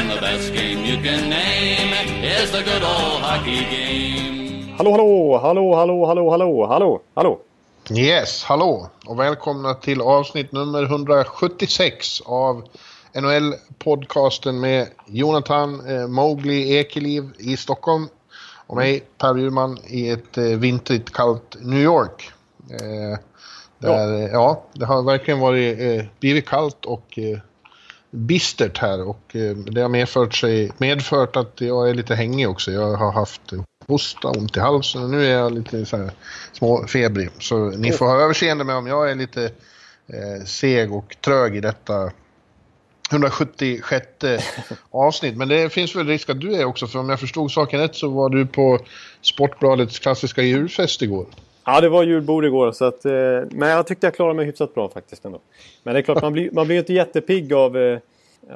And the best game you can name is the good old hockey game. Hallå, hallå, hallå, hallå, hallå, hallå, hallå, hallå. Yes, hallå och välkomna till avsnitt nummer 176 av NHL-podcasten med Jonathan eh, Mowgli Ekeliv i Stockholm och mig Per Bjurman i ett eh, vintrigt kallt New York. Eh, där, ja. ja. det har verkligen varit, eh, blivit kallt och eh, bistert här och eh, det har medfört, sig, medfört att jag är lite hängig också. Jag har haft hosta, ont i halsen och nu är jag lite så här småfebrig. Så ni får ha överseende med om jag är lite eh, seg och trög i detta 176 avsnitt. Men det finns väl risk att du är också, för om jag förstod saken rätt så var du på Sportbladets klassiska julfest igår. Ja, det var julbord igår. Så att, eh, men jag tyckte jag klarade mig hyfsat bra faktiskt ändå. Men det är klart, man blir, man blir inte jättepigg av eh,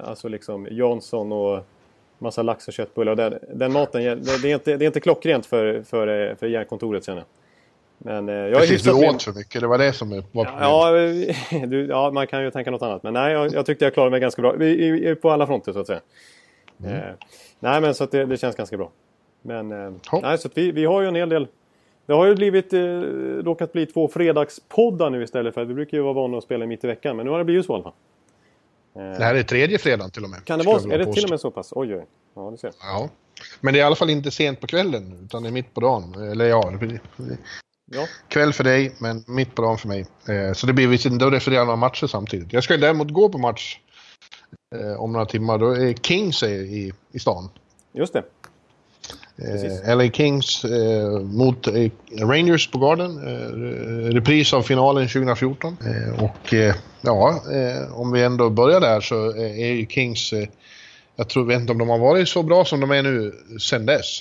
alltså liksom Jansson och massa lax och köttbullar. Den, den maten, det, det, är inte, det är inte klockrent för, för, för järnkontoret känner jag. Men eh, jag Precis, du åt för mycket, det var det som var problemet. Ja, du, ja, man kan ju tänka något annat. Men nej, jag, jag tyckte jag klarade mig ganska bra. I, i, på alla fronter så att säga. Mm. Eh, nej, men så att det, det, känns ganska bra. Men eh, nej, så vi, vi har ju en hel del... Det har ju blivit, eh, råkat bli två fredagspoddar nu istället för att vi brukar ju vara vana att spela mitt i veckan. Men nu har det blivit så i alla fall. Det här är tredje fredagen till och med. Kan det vara? Är det till och med så pass? Oj, oj. Ja, det ser jag. Ja. Men det är i alla fall inte sent på kvällen, utan det är mitt på dagen. Eller ja, ja. kväll för dig, men mitt på dagen för mig. Eh, så det blir visserligen, då refererar några matcher samtidigt. Jag ska däremot gå på match eh, om några timmar. Då är Kings i, i stan. Just det. Eh, LA Kings eh, mot eh, Rangers på Garden. Eh, repris av finalen 2014. Eh, och eh, ja, om vi ändå börjar där så är ju Kings... jag tror, vet inte om de har varit så bra som de är nu sen dess.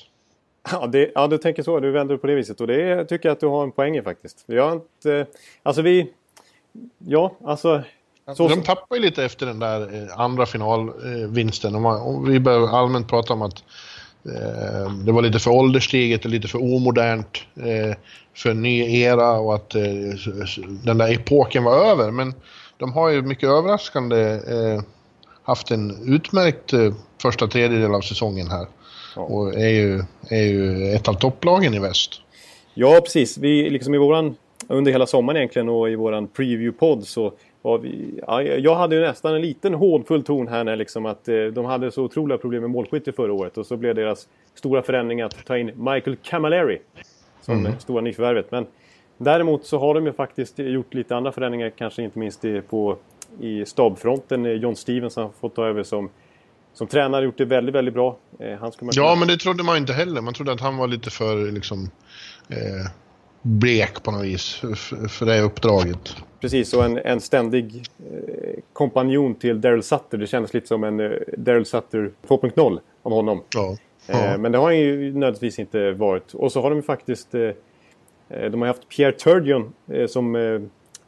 Ja, det, ja, du tänker så. Du vänder på det viset. Och det tycker jag att du har en poäng i faktiskt. Vi har inte... Alltså vi... Ja, alltså... Så... De tappar ju lite efter den där andra finalvinsten. Och vi börjar allmänt prata om att det var lite för ålderstiget och lite för omodernt eh, för en ny era och att eh, den där epoken var över. Men de har ju mycket överraskande haft en utmärkt första tredjedel av säsongen här. Ja. Och är ju, är ju ett av topplagen i väst. Ja, precis. Vi, liksom i våran, under hela sommaren egentligen och i våran preview-podd så vi, ja, jag hade ju nästan en liten hånfull ton här när liksom att eh, de hade så otroliga problem med målskytte förra året. Och så blev deras stora förändring att ta in Michael Camilleri som mm. stora nyförvärvet. Men däremot så har de ju faktiskt gjort lite andra förändringar, kanske inte minst i, på, i stabfronten. John Stevens har fått ta över som, som tränare, gjort det väldigt, väldigt bra. Eh, han ja, kunna... men det trodde man inte heller. Man trodde att han var lite för liksom... Eh blek på något vis för det uppdraget. Precis, och en, en ständig eh, kompanjon till Daryl Sutter. Det kändes lite som en eh, Daryl Sutter 2.0 av honom. Ja. Eh, ja. men det har han ju nödvändigtvis inte varit. Och så har de faktiskt... Eh, eh de har haft Pierre Turgeon som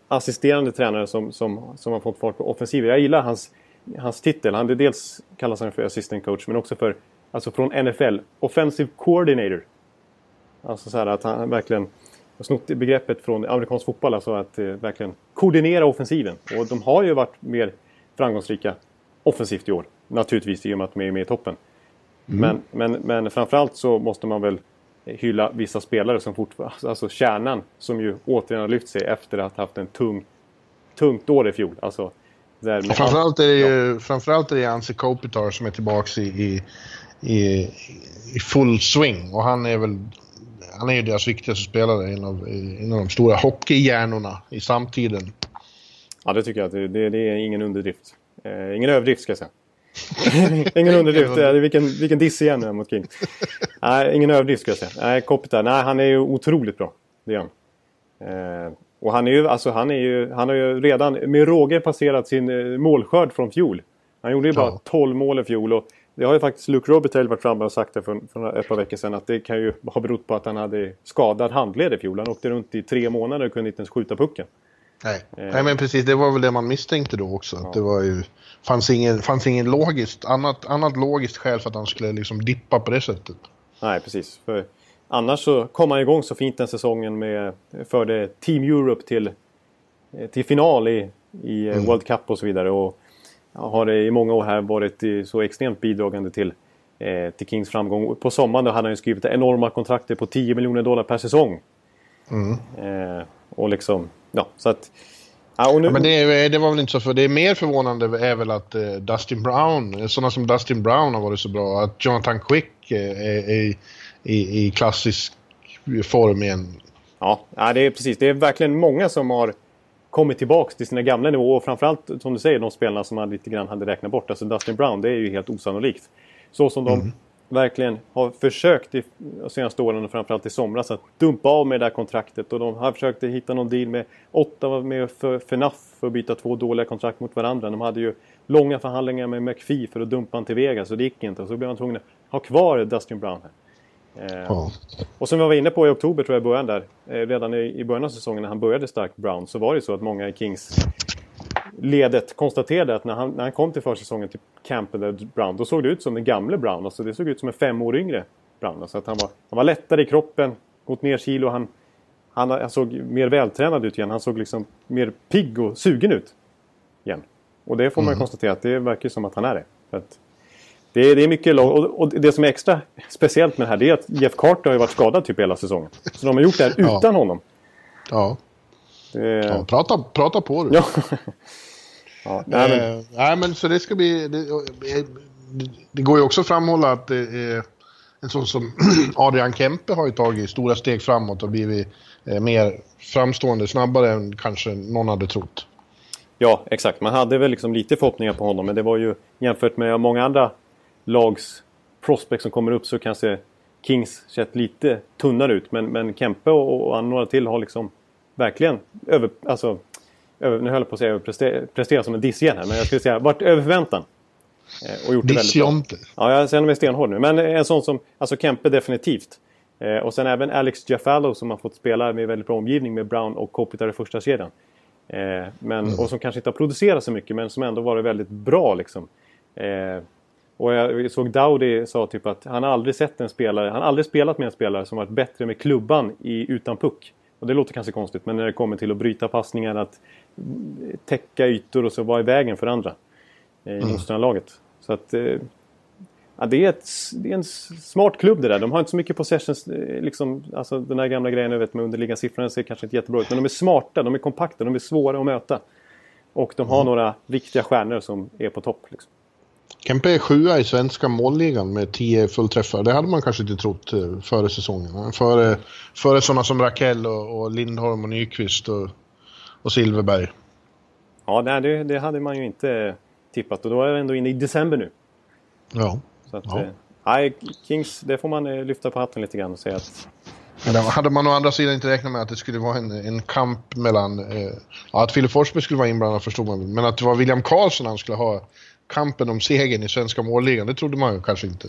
assisterande tränare som, som, som har fått fart på offensiven. Jag gillar hans, hans titel. Han, det dels kallas han för assistant coach men också för, alltså från NFL, offensive coordinator. Alltså så här att han verkligen har snott begreppet från amerikansk fotboll, alltså att eh, verkligen koordinera offensiven. Och de har ju varit mer framgångsrika offensivt i år. Naturligtvis i och med att de är med i toppen. Mm. Men, men, men framförallt så måste man väl hylla vissa spelare som fortfarande, alltså kärnan som ju återigen har lyft sig efter att ha haft en tung, tungt år i fjol. Alltså, där framförallt, är det ju, ja. framförallt är det Anse Kopitar som är tillbaka i, i, i full swing och han är väl han är ju deras viktigaste spelare, en av, en av de stora hockeyhjärnorna i samtiden. Ja, det tycker jag. Det, det, det är ingen underdrift. Eh, ingen överdrift ska jag säga. ingen underdrift. Det vilken, vilken diss igen nu mot King. Nej, ingen överdrift ska jag säga. Nej, Kopitar, nej, han är ju otroligt bra. Det är han. Eh, och han, är ju, alltså, han, är ju, han har ju redan med råge passerat sin eh, målskörd från fjol. Han gjorde ju bara ja. 12 mål i fjol och det har ju faktiskt Luke Robitaille varit framme och sagt det för, för ett par veckor sedan att det kan ju ha berott på att han hade skadad handled i fjol. Han åkte runt i tre månader och kunde inte ens skjuta pucken. Nej. Eh. Nej, men precis. Det var väl det man misstänkte då också. Ja. det var ju, fanns ingen, fanns ingen logiskt, annat, annat logiskt skäl för att han skulle liksom dippa på det sättet. Nej, precis. För annars så kom han igång så fint den säsongen med, förde Team Europe till, till final i, i mm. World Cup och så vidare. Och har i många år här varit så extremt bidragande till, eh, till Kings framgång. På sommaren då hade han ju skrivit enorma kontrakter på 10 miljoner dollar per säsong. Mm. Eh, och liksom, ja, så att... Ja, nu... ja, men det, det, var väl inte så, för det är mer förvånande är väl att eh, Dustin Brown, sådana som Dustin Brown har varit så bra, att Jonathan Quick eh, är, i, i klassisk form igen. Ja, ja, det är precis. Det är verkligen många som har kommit tillbaka till sina gamla nivåer. Och framförallt, som du säger, de spelarna som man lite grann hade räknat bort. Alltså Dustin Brown, det är ju helt osannolikt. Så som de mm. verkligen har försökt i de senaste åren och framförallt i somras att dumpa av med det där kontraktet. Och de har försökt hitta någon deal med Ottawa med för, för NAF för att byta två dåliga kontrakt mot varandra. De hade ju långa förhandlingar med McPhee för att dumpa honom till Vegas och det gick inte. Och så blev man tvungen att ha kvar Dustin Brown här. Eh, ja. Och som jag var inne på i oktober tror jag början där. Eh, redan i, början av säsongen när han började starkt Brown så var det så att många i Kings ledet konstaterade att när han, när han kom till försäsongen till campen där Brown då såg det ut som den gamle Brown. Alltså det såg ut som en fem år yngre Brown. Alltså att han var, han var lättare i kroppen, gått ner kilo. Han, han, han såg mer vältränad ut igen. Han såg liksom mer pigg och sugen ut igen. Och det får man mm. konstatera att det verkar som att han är det. För att det är, det är mycket lag och, och, det som är extra speciellt med det här det är att Jeff Carter har ju varit skadad typ hela säsongen. Så de har gjort det här utan ja. honom. Ja. Det... ja. prata, prata på du. Ja. ja. Nej, men... Eh, nej, men så det ska bli... Det, det, det, går ju också att framhålla att en sån som Adrian Kempe har ju tagit stora steg framåt och blivit eh, mer framstående snabbare än kanske någon hade trott. Ja, exakt. Man hade väl liksom lite förhoppningar på honom men det var ju jämfört med många andra lags prospect som kommer upp så kanske Kings sett lite tunnare ut. Men, men Kempe och, och några till har liksom verkligen över... Alltså, över, nu höll jag på att säga överpresterat som en diss igen här. Men jag skulle säga varit över förväntan. Eh, och gjort det väldigt bra. Ja, jag känner mig stenhård nu. Men en sån som... Alltså Kempe definitivt. Eh, och sen även Alex Jaffalo som har fått spela med väldigt bra omgivning med Brown och Kopitar i första kedjan. Eh, men, mm. Och som kanske inte har producerat så mycket men som ändå varit väldigt bra liksom. Och jag såg Dowdy sa typ att han aldrig sett en spelare, han aldrig spelat med en spelare som varit bättre med klubban i, utan puck. Och det låter kanske konstigt men när det kommer till att bryta passningar, att täcka ytor och så vara i vägen för andra eh, i mm. motståndarlaget. Så att eh, ja, det, är ett, det är en smart klubb det där. De har inte så mycket possessions, eh, liksom, alltså den här gamla grejen jag vet med underliggande siffrorna ser kanske inte jättebra ut. Men de är smarta, de är kompakta, de är svåra att möta. Och de har mm. några riktiga stjärnor som är på topp. Liksom. Kempe är sjua i svenska målligan med tio fullträffar. Det hade man kanske inte trott eh, före säsongen. Före, före sådana som Rakell och, och Lindholm och Nyqvist och, och Silverberg. Ja, det, det hade man ju inte tippat och då är vi ändå inne i december nu. Ja. Så att, ja. Eh, Kings, det får man eh, lyfta på hatten lite grann och säga att... Men hade man å andra sidan inte räknat med att det skulle vara en, en kamp mellan... Eh, ja, att Filip Forsberg skulle vara inblandad förstod man Men att det var William Karlsson han skulle ha kampen om segern i svenska målligan, det trodde man ju kanske inte.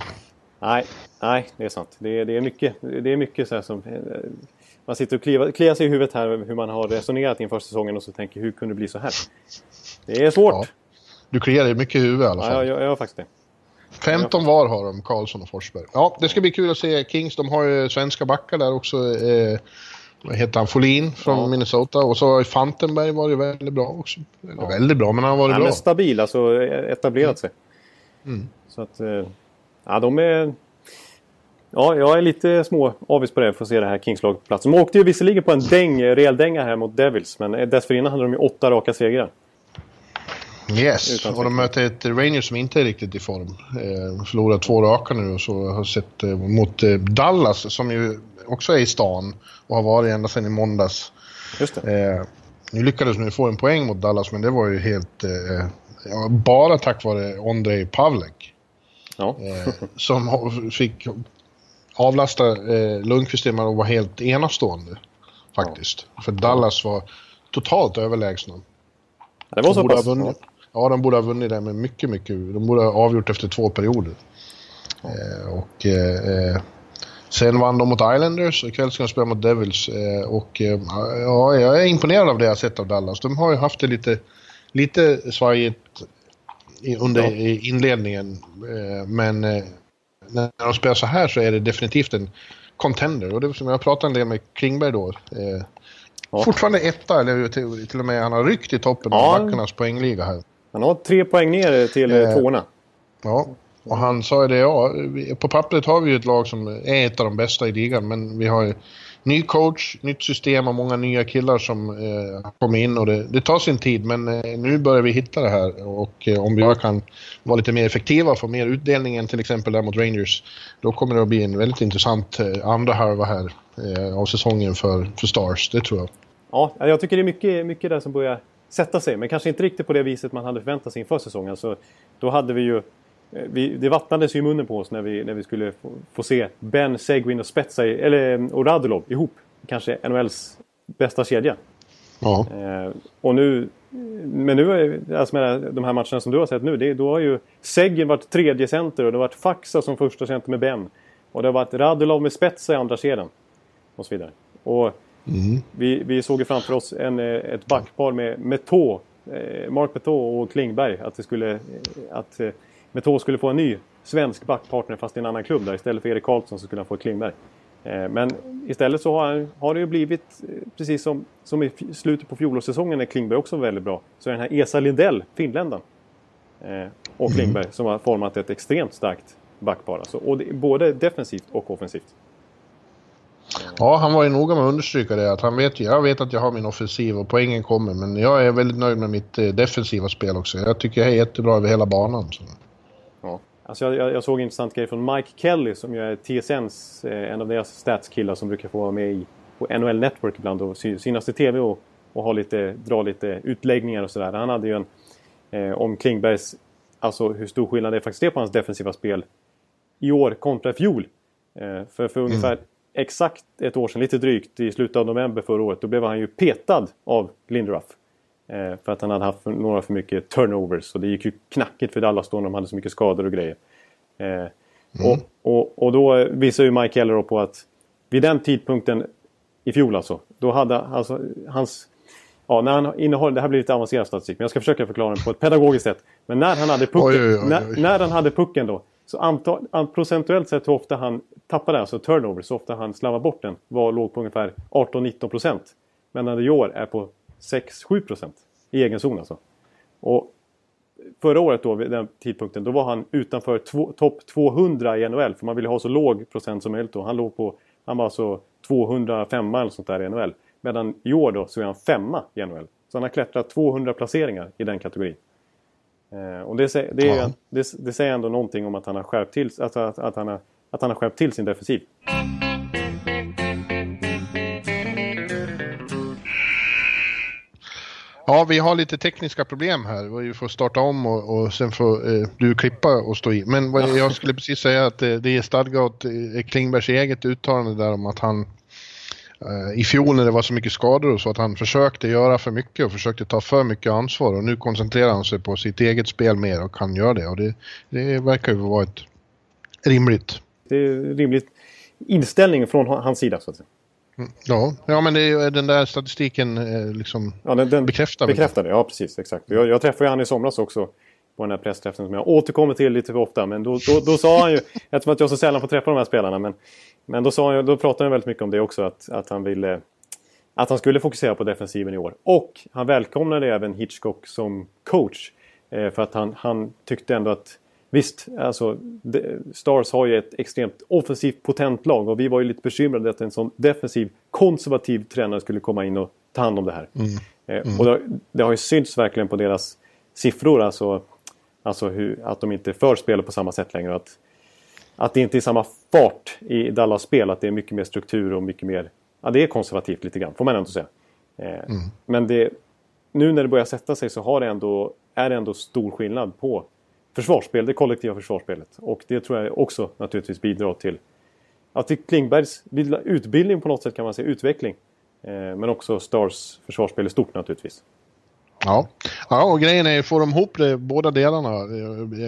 Nej, nej det är sant. Det är, det är mycket, det är mycket så som... Man sitter och kliar, kliar sig i huvudet här hur man har resonerat inför säsongen och så tänker hur kunde det bli så här? Det är svårt. Ja. Du kliar dig mycket i huvudet i alla fall. Ja, jag, jag gör faktiskt det. 15 var har de, Karlsson och Forsberg. Ja, det ska bli kul att se Kings. De har ju svenska backar där också. Eh, heter han? Folin från ja. Minnesota. Och så har Fantenberg varit väldigt bra också. Ja. Väldigt bra, men han har varit ja, bra. Men stabil, alltså etablerat sig. Mm. Så att, eh, ja de är... Ja, jag är lite små avis på det för att se det här Kings-laget på plats. De åkte ju visserligen på en däng, rejäl dänga här mot Devils, men dessförinnan hade de ju åtta raka segrar. Yes, och de möter ett Rangers som inte är riktigt i form. Eh, förlorat två raka nu och så har sett eh, mot eh, Dallas som ju också är i stan och har varit ända sedan i måndags. Just eh, nu lyckades de få en poäng mot Dallas men det var ju helt... Eh, ja, bara tack vare Andrei Pavlek. Ja. eh, som fick avlasta eh, Lundqvist och var helt enastående. Faktiskt. Ja. För Dallas var totalt överlägsna. Det var så pass? Vunnit, Ja, de borde ha vunnit det med mycket, mycket. De borde ha avgjort efter två perioder. Eh, och eh, sen vann de mot Islanders och ikväll ska de spela mot Devils. Eh, och eh, ja, jag är imponerad av det jag sett av Dallas. De har ju haft det lite, lite svajigt under ja. inledningen. Eh, men när de spelar så här så är det definitivt en contender. Och det som jag pratade en del med Klingberg då. Ja. Fortfarande etta, eller till, till och med han har ryckt i toppen ja. av backarnas poängliga här. Han har tre poäng ner till eh, tvåorna. Ja, och han sa ju det, ja, på pappret har vi ju ett lag som är ett av de bästa i ligan, men vi har ju ny coach, nytt system och många nya killar som eh, kommer in och det, det, tar sin tid men eh, nu börjar vi hitta det här och eh, om vi kan vara lite mer effektiva och få mer utdelning än till exempel där mot Rangers då kommer det att bli en väldigt intressant eh, andra halva här eh, av säsongen för, för Stars, det tror jag. Ja, jag tycker det är mycket, mycket där som börjar sätta sig men kanske inte riktigt på det viset man hade förväntat sig inför säsongen. så då hade vi ju vi, det vattnades ju i munnen på oss när vi, när vi skulle få, få se Ben, Seguin och Spetsai, eller, och Radulov ihop. Kanske NHLs bästa kedja. Ja. Eh, och nu, men nu, alltså med de här matcherna som du har sett nu, det, då har ju Seguin varit tredje center och det har varit Faxa som första center med Ben. Och det har varit Radulov med Spetsa i andra kedjan. Och så vidare. Och mm. vi, vi såg ju framför oss en, eh, ett backpar med Metå, eh, Mark Metå och Klingberg. Att det skulle, eh, att Metå skulle få en ny svensk backpartner fast i en annan klubb där. Istället för Erik Karlsson så skulle han få Klingberg. Eh, men istället så har, har det ju blivit, eh, precis som, som i slutet på fjolårssäsongen när Klingberg också var väldigt bra, så är den här Esa Lindell, finländaren, eh, och mm. Klingberg som har format ett extremt starkt backpar. Alltså, och det, både defensivt och offensivt. Ja, han var ju noga med att understryka det. Att han vet, jag vet att jag har min offensiv och poängen kommer. Men jag är väldigt nöjd med mitt defensiva spel också. Jag tycker jag är jättebra över hela banan. Så. Alltså jag, jag, jag, såg en intressant grej från Mike Kelly som ju är TSNs, eh, en av deras statskillar som brukar få vara med i, på NHL Network ibland och synas i TV och, och ha lite, dra lite utläggningar och sådär. Han hade ju en eh, om Klingbergs, alltså hur stor skillnad det faktiskt är på hans defensiva spel i år kontra i fjol. Eh, för för mm. ungefär exakt ett år sedan, lite drygt, i slutet av november förra året, då blev han ju petad av Linderuff. Eh, för att han hade haft några för mycket turnovers och det gick ju knackigt för Dallas då när de hade så mycket skador och grejer. Eh, mm. Och, och, och, då visar ju Mike Keller på att vid den tidpunkten i fjol alltså, då hade alltså hans... Ja, när han innehåller, det här blir lite avancerad statistik, men jag ska försöka förklara den på ett pedagogiskt sätt. Men när han hade pucken, oj, oj, oj, när, när, han hade pucken då, så antal, procentuellt sett hur ofta han tappade, alltså turnover, så ofta han slarvade bort den, var, låg på ungefär 18-19 procent. Men när det i år är på 6-7 procent i egen zon alltså. Och förra året då, vid den tidpunkten, då var han utanför topp 200 i NHL. För man ville ha så låg procent som möjligt då. Han låg på, han var alltså 205 eller sånt där i NHL. Medan i år då så är han femma i NHL. Så han har klättrat 200 placeringar i den kategorin. Eh, och det, det, det, det, säger ändå någonting om att han har skärpt till, alltså att, att, han har, att han har skärpt till sin defensiv. Ja, vi har lite tekniska problem här. Vi får starta om och, och sen får eh, du klippa och stå i. Men vad, jag skulle precis säga att det, det är stadgat eh, Klingbergs eget uttalande där om att han eh, i fjol när det var så mycket skador och så att han försökte göra för mycket och försökte ta för mycket ansvar och nu koncentrerar han sig på sitt eget spel mer och kan göra det och det, det verkar ju vara ett rimligt. Det är rimligt inställning från hans sida så att säga. Ja, ja men är, den där statistiken eh, liksom ja, den, den bekräftar Bekräftar det, ja precis. Exakt. Jag, jag träffade han i somras också på den här pressträffen som jag återkommer till lite för ofta. Men då, då, då sa han ju, eftersom att jag så sällan får träffa de här spelarna, men, men då, sa han, då pratade han väldigt mycket om det också. Att, att han ville att han skulle fokusera på defensiven i år. Och han välkomnade även Hitchcock som coach. Eh, för att han, han tyckte ändå att Visst, alltså Stars har ju ett extremt offensivt potent lag och vi var ju lite bekymrade att en sån defensiv konservativ tränare skulle komma in och ta hand om det här. Mm. Eh, mm. Och det, det, har ju synts verkligen på deras siffror, alltså, alltså hur, att de inte för spelet på samma sätt längre. Att, att det inte är samma fart i Dallas spel, att det är mycket mer struktur och mycket mer... Ja, det är konservativt lite grann, får man ändå säga. Eh, mm. Men det, nu när det börjar sätta sig så har det ändå, är det ändå stor skillnad på försvarsspel, det kollektiva försvarsspelet. Och det tror jag också naturligtvis bidrar till att till Klingbergs utbildning på något sätt kan man säga, utveckling. Eh, men också Stars försvarsspel i stort naturligtvis. Ja. ja, och grejen är, får de ihop det, båda delarna,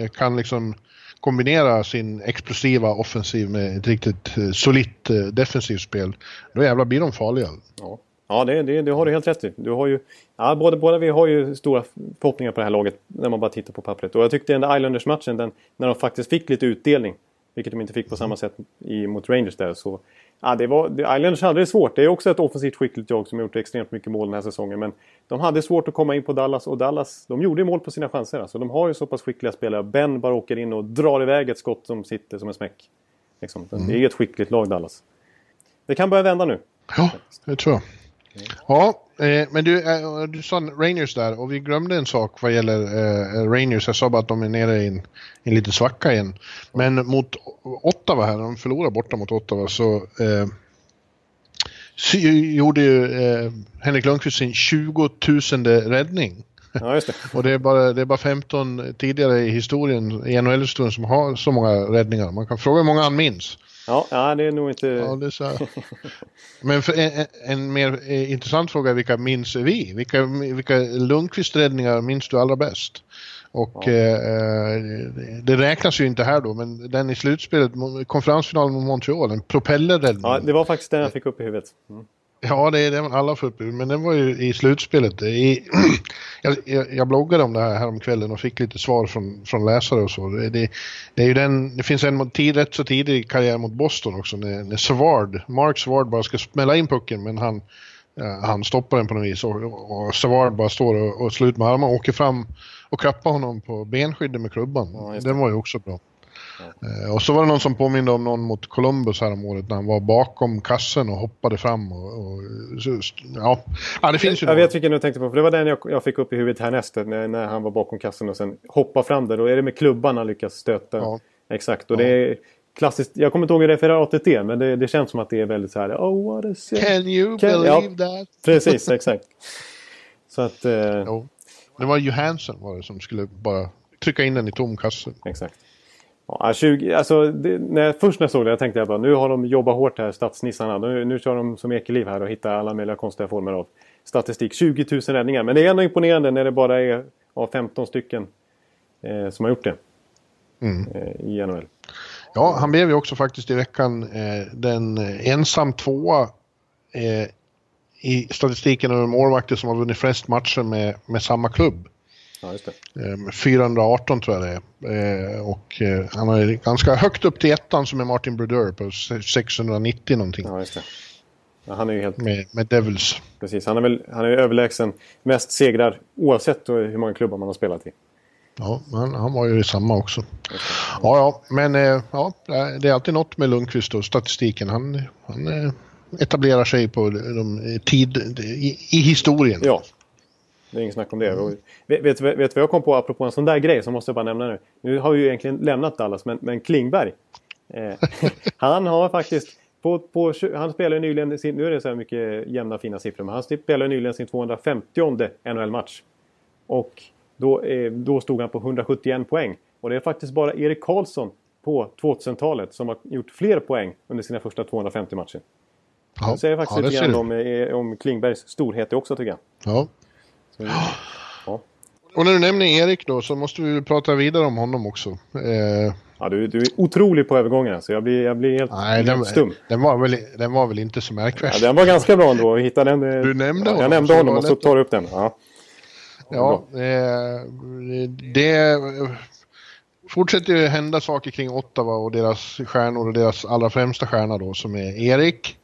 kan liksom kombinera sin explosiva offensiv med ett riktigt solitt defensivt spel, då jävlar blir de farliga. Ja. Ja, det, det, det, har du helt rätt i. Du har ju, ja, båda, båda vi har ju stora förhoppningar på det här laget när man bara tittar på pappret. Och jag tyckte den där Islanders-matchen, när de faktiskt fick lite utdelning, vilket de inte fick på samma sätt i, mot Rangers där, så... Ja, det var, Islanders hade det svårt. Det är också ett offensivt skickligt lag som har gjort extremt mycket mål den här säsongen. Men de hade svårt att komma in på Dallas och Dallas, de gjorde mål på sina chanser. Alltså, de har ju så pass skickliga spelare. Ben bara åker in och drar iväg ett skott som sitter som en smäck. Liksom. Mm. Det är ett skickligt lag, Dallas. Det kan börja vända nu. Ja, det tror jag. Ja, eh, men du, eh, du sa Rangers där och vi glömde en sak vad gäller eh, Rangers. Jag sa bara att de är nere i en, en liten svacka igen. Men mot Ottawa här, de förlorar borta mot Ottawa så eh, gjorde ju eh, Henrik Lundqvist sin 20 000 räddning. Ja, just det. och det är, bara, det är bara 15 tidigare i historien, i NHL-historien som har så många räddningar. Man kan fråga hur många han minns. Ja, ja det är nog inte... Ja, det så Men en, en, mer eh, intressant fråga är vilka minns vi? Vilka, vilka Lundqvist-räddningar minns du allra bäst? Och ja. eh, det räknas ju inte här då, men den i slutspelet, konferensfinalen mot Montreal, en propellerräddning. Ja, det var faktiskt den jag fick upp i huvudet. Mm. Ja, det är den alla upp men den var ju i slutspelet. I, jag, jag, jag, bloggade om det här häromkvällen och fick lite svar från, från läsare och så. Det, det, det är ju den, det finns en tid, rätt så tidig karriär mot Boston också när, när Savard, Mark Savard bara ska smälla in pucken men han, han stoppar den på något vis och, och Savard bara står och, och slår ut med armarna och åker fram och klappar honom på benskyddet med klubban. Ja, den var ju också bra. Eh, och så var det någon som påminde om någon mot Columbus här om året när han var bakom kassen och hoppade fram. Och, och ja. ja, det finns ju Jag vet vilken du tänkte på, för det var den jag, jag fick upp i huvudet härnäst när, när han var bakom kassen och sen hoppar fram där. Då är det med klubban han lyckas stöta. Ja. Exakt, och ja. det är klassiskt. Jag kommer inte ihåg referatet det men det, det känns som att det är väldigt så här. Oh, what is it? Can you Can, believe ja, that? Precis, exakt. Så att... Eh... Det var Johansson var det som skulle bara trycka in den i tom kasse. Exakt. Ja, 20, alltså, det, när, först när jag såg det jag tänkte jag bara nu har de jobbat hårt här, stadsnissarna. Nu, nu kör de som Ekeliv här och hittar alla möjliga konstiga former av statistik. 20 000 räddningar. Men det är ändå imponerande när det bara är av 15 stycken eh, som har gjort det mm. eh, i NHL. Ja, han blev ju också faktiskt i veckan eh, den ensam tvåa eh, i statistiken över målvakter som har vunnit flest matcher med, med samma klubb. Ja, just det. 418 ehm, tror jag det är. Ehm, och eh, han är ganska högt upp till ettan som är Martin Brodeur på 690 någonting. Ja, just det. Ja, han är ju helt... Med, med Devils. Precis, han är väl han är överlägsen mest segrar oavsett hur många klubbar man har spelat i. Ja, men han var ju i samma också. Ja, ja, men eh, ja, det är alltid något med Lundqvist och statistiken. Han, han eh, etablerar sig på de, tid, i, i historien. Ja, det är inget snack om det. Mm. Vet, vet, vet vad jag kom på apropå en sån där grej som måste jag bara nämna nu. Nu har vi ju egentligen lämnat Dallas men, men Klingberg. Eh, han har faktiskt på, på, han spelade nyligen sin, nu är det så här mycket jämna fina siffror, men han spelade nyligen sin 250 NHL-match. Och då, eh, då stod han på 171 poäng. Och det är faktiskt bara Erik Karlsson på 2000-talet som har gjort fler poäng under sina första 250 matcher. Ja, det säger faktiskt ja, lite grann om, eh, om Klingbergs storhet också tycker jag. Ja, ja. Och när du nämner Erik då så måste vi prata vidare om honom också. Eh... Ja, du, du är otrolig på övergången så jag blir, jag blir helt, Nej, den, stum. Den var, väl, den var väl inte så märkvärd? Ja, den var ganska bra ändå. Vi hittade den, du nämnde ja, honom. Jag nämnde honom och så tar du upp den. Ja, ja eh, det fortsätter ju hända saker kring Ottawa och deras stjärnor och deras allra främsta stjärna då som är Erik.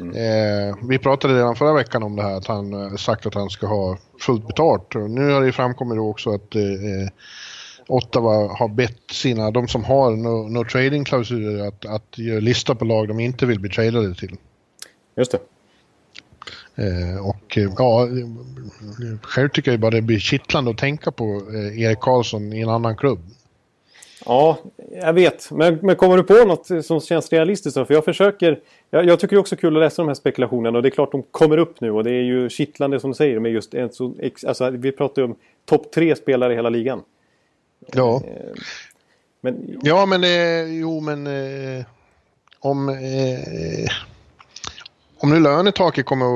Mm. Eh, vi pratade redan förra veckan om det här att han eh, sagt att han ska ha fullt betalt. Nu har det framkommit också att eh, eh, Ottawa har bett sina, de som har no, no trading-klausuler att, att göra lista på lag de inte vill bli tradade till. Just det. Eh, och eh, ja, själv tycker jag bara det blir kittlande att tänka på eh, Erik Karlsson i en annan klubb. Ja, jag vet. Men, men kommer du på något som känns realistiskt? För jag försöker... Jag, jag tycker också kul att läsa de här spekulationerna och det är klart de kommer upp nu och det är ju kittlande som du säger med just en så... Alltså, vi pratar ju om topp tre spelare i hela ligan. Ja. Eh, men... Ja, men eh, jo, men eh, om... Eh, om nu lönetaket kommer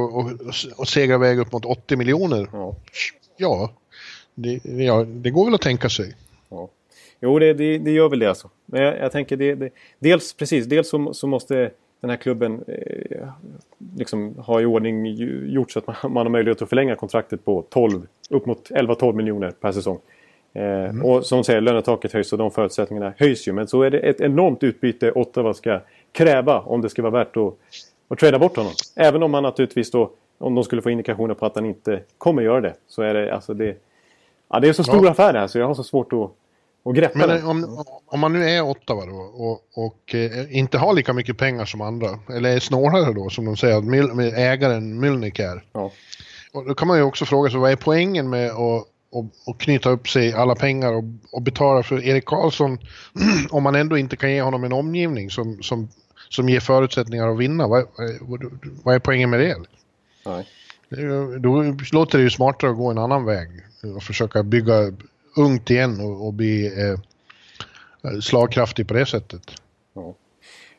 att segra iväg upp mot 80 miljoner. Ja. ja. det, ja, det går väl att tänka sig. Ja. Jo, det, det, det gör väl det alltså. Men jag, jag tänker det, det, dels precis, dels så, så måste den här klubben eh, liksom ha i ordning gjort så att man, man, har möjlighet att förlänga kontraktet på 12, upp mot 11-12 miljoner per säsong. Eh, mm. Och som säger, lönetaket höjs och de förutsättningarna höjs ju. Men så är det ett enormt utbyte Ottawa ska kräva om det ska vara värt att, att trada bort honom. Även om man naturligtvis då, om de skulle få indikationer på att han inte kommer göra det, så är det alltså det... Ja, det är så stor ja. affär det här så jag har så svårt att och greppa Men den. Om, om man nu är Ottawa då och, och eh, inte har lika mycket pengar som andra, eller är snålare då som de säger att Mil ägaren Mylnik är. Ja. Och då kan man ju också fråga sig vad är poängen med att och, och knyta upp sig alla pengar och, och betala för Erik Karlsson om man ändå inte kan ge honom en omgivning som, som, som ger förutsättningar att vinna. Vad, vad, vad är poängen med det? Nej. Då låter det ju smartare att gå en annan väg och försöka bygga ungt igen och, och bli eh, slagkraftig på det sättet. Ja.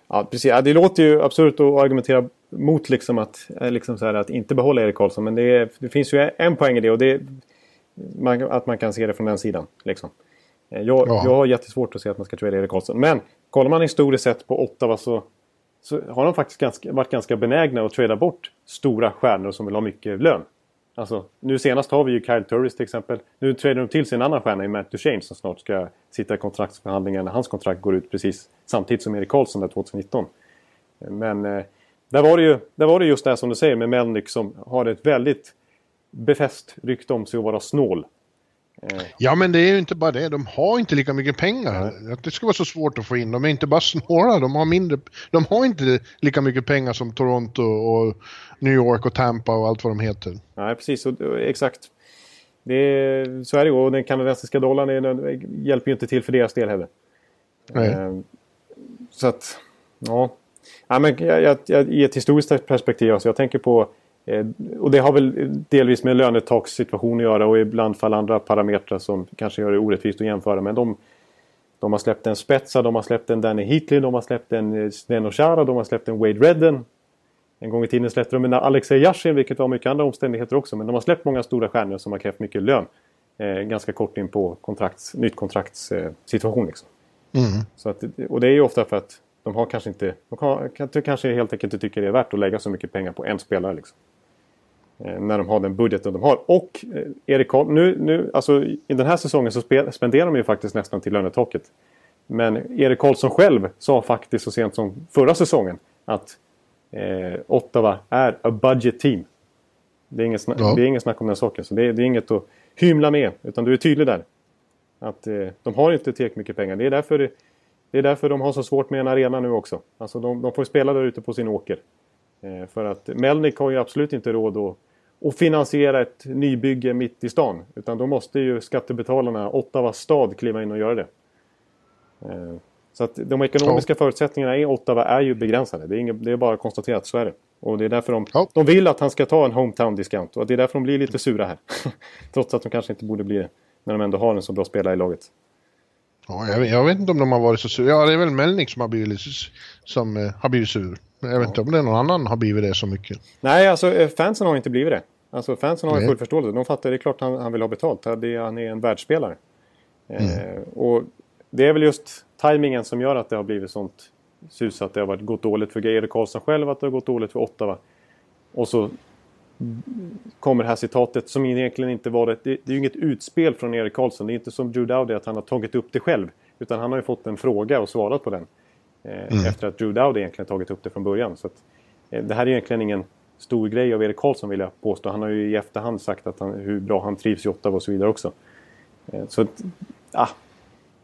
Ja, precis. Ja, det låter ju absurt att argumentera mot liksom att, eh, liksom så här, att inte behålla Erik Karlsson. Men det, är, det finns ju en poäng i det och det man, att man kan se det från den sidan. Liksom. Eh, jag, ja. jag har jättesvårt att se att man ska trada Erik Karlsson. Men kollar man historiskt sett på Ottawa så, så har de faktiskt ganska, varit ganska benägna att trada bort stora stjärnor som vill ha mycket lön. Alltså, nu senast har vi ju Kyle Turris till exempel. Nu träder de till sig en annan stjärna i Matt Duchene som snart ska sitta i kontraktsförhandlingar när hans kontrakt går ut precis samtidigt som Erik Karlsson där 2019. Men eh, där, var det ju, där var det just det som du säger med Melnick som har ett väldigt befäst rykte om sig att vara snål. Eh. Ja men det är ju inte bara det, de har inte lika mycket pengar. Att det ska vara så svårt att få in, de är inte bara snåla, de har mindre, de har inte lika mycket pengar som Toronto och New York och Tampa och allt vad de heter. Nej precis, exakt. Det är, så är det ju och den kanadensiska dollarn hjälper ju inte till för deras del heller. Nej. Eh, så att, ja. ja men jag, jag, I ett historiskt perspektiv, alltså jag tänker på och det har väl delvis med lönetakssituation att göra och ibland fall andra parametrar som kanske gör det orättvist att jämföra. Men de, de har släppt en Spetsa, de har släppt en Danny Heatley, de har släppt en Sven Chara, de har släppt en Wade Redden. En gång i tiden släppte de en Alexej Yashin, vilket var mycket andra omständigheter också. Men de har släppt många stora stjärnor som har krävt mycket lön. Eh, ganska kort in på kontrakts, nytt kontraktssituation. Eh, liksom. Mm. Så att, och det är ju ofta för att de har kanske inte... De kan, kanske helt enkelt inte tycker det är värt att lägga så mycket pengar på en spelare. Liksom. Eh, när de har den budgeten de har. Och eh, Erik nu, nu, alltså, i den här säsongen så spenderar de ju faktiskt nästan till lönetaket. Men Erik Karlsson själv sa faktiskt så sent som förra säsongen att eh, Ottawa är a budget team. Det är inget, ja. det är inget snack om den saken. Så det är, det är inget att hymla med. Utan du är tydlig där. Att eh, de har inte tillräckligt mycket pengar. Det är, därför, det är därför de har så svårt med en arena nu också. Alltså de, de får spela där ute på sin åker. Eh, för att Melnik har ju absolut inte råd att, att finansiera ett nybygge mitt i stan. Utan då måste ju skattebetalarna, Ottawa stad, kliva in och göra det. Eh, så att de ekonomiska ja. förutsättningarna i Ottawa är ju begränsade. Det är, inget, det är bara att konstatera att så är det. Och det är därför de, ja. de vill att han ska ta en hometown discount. Och det är därför de blir lite sura här. Trots att de kanske inte borde bli det. När de ändå har en så bra spelare i laget. Ja, jag, jag, vet inte om de har varit så sura. Ja, det är väl Melnik som har blivit, som, uh, har blivit sur. Jag vet inte om det är någon annan har blivit det så mycket. Nej, alltså eh, fansen har inte blivit det. Alltså fansen har Nej. full förståelse. De fattar, det är klart han, han vill ha betalt. Det, han är en världsspelare. Mm. Eh, och det är väl just tajmingen som gör att det har blivit sånt sus att det har varit, gått dåligt för Erik Karlsson själv, att det har gått dåligt för Ottawa. Och så kommer det här citatet som egentligen inte var det. Det, är ju inget utspel från Erik Karlsson. Det är inte som Drew Dowdy att han har tagit upp det själv. Utan han har ju fått en fråga och svarat på den. Eh, mm. Efter att Drew Dowdy egentligen tagit upp det från början. Så att, eh, det här är egentligen ingen stor grej av Erik Karlsson vill jag påstå. Han har ju i efterhand sagt att han, hur bra han trivs i Ottawa och så vidare också. Eh, så att, ah,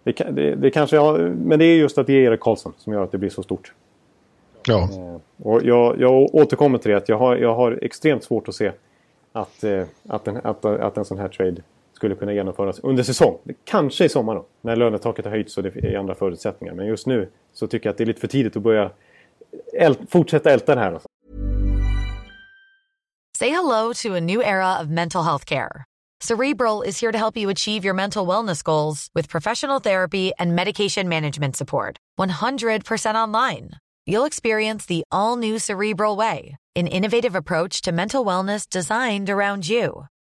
det, det, det kanske har, men det är just att det är Erik Karlsson som gör att det blir så stort. Ja. Och jag, jag återkommer till det att jag har, jag har extremt svårt att se att, att, en, att, att en sån här trade skulle kunna genomföras under säsong. Kanske i sommar då, när lönetaket har höjts och det är andra förutsättningar. Men just nu så tycker jag att det är lite för tidigt att börja äl fortsätta älta det här. Alltså. Say hello to a new era of mental health care. Cerebral is here to help you achieve your mental wellness goals with professional therapy and medication management support. 100% online. You'll experience the all new Cerebral way, an innovative approach to mental wellness designed around you.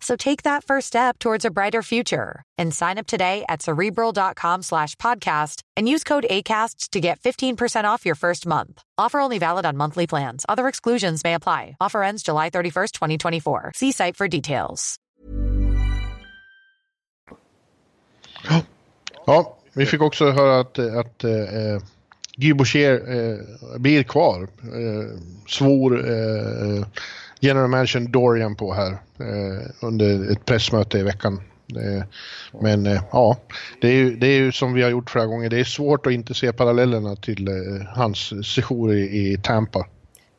So take that first step towards a brighter future and sign up today at cerebral.com slash podcast and use code ACasts to get 15% off your first month. Offer only valid on monthly plans. Other exclusions may apply. Offer ends July 31st, 2024. See site for details. Ja, vi fick också höra att, att eh, Guy Boucher eh, blir kvar. Svor eh, general manager Dorian på här eh, under ett pressmöte i veckan. Eh, men eh, ja, det är, ju, det är ju som vi har gjort flera gånger. Det är svårt att inte se parallellerna till hans sejour i, i Tampa.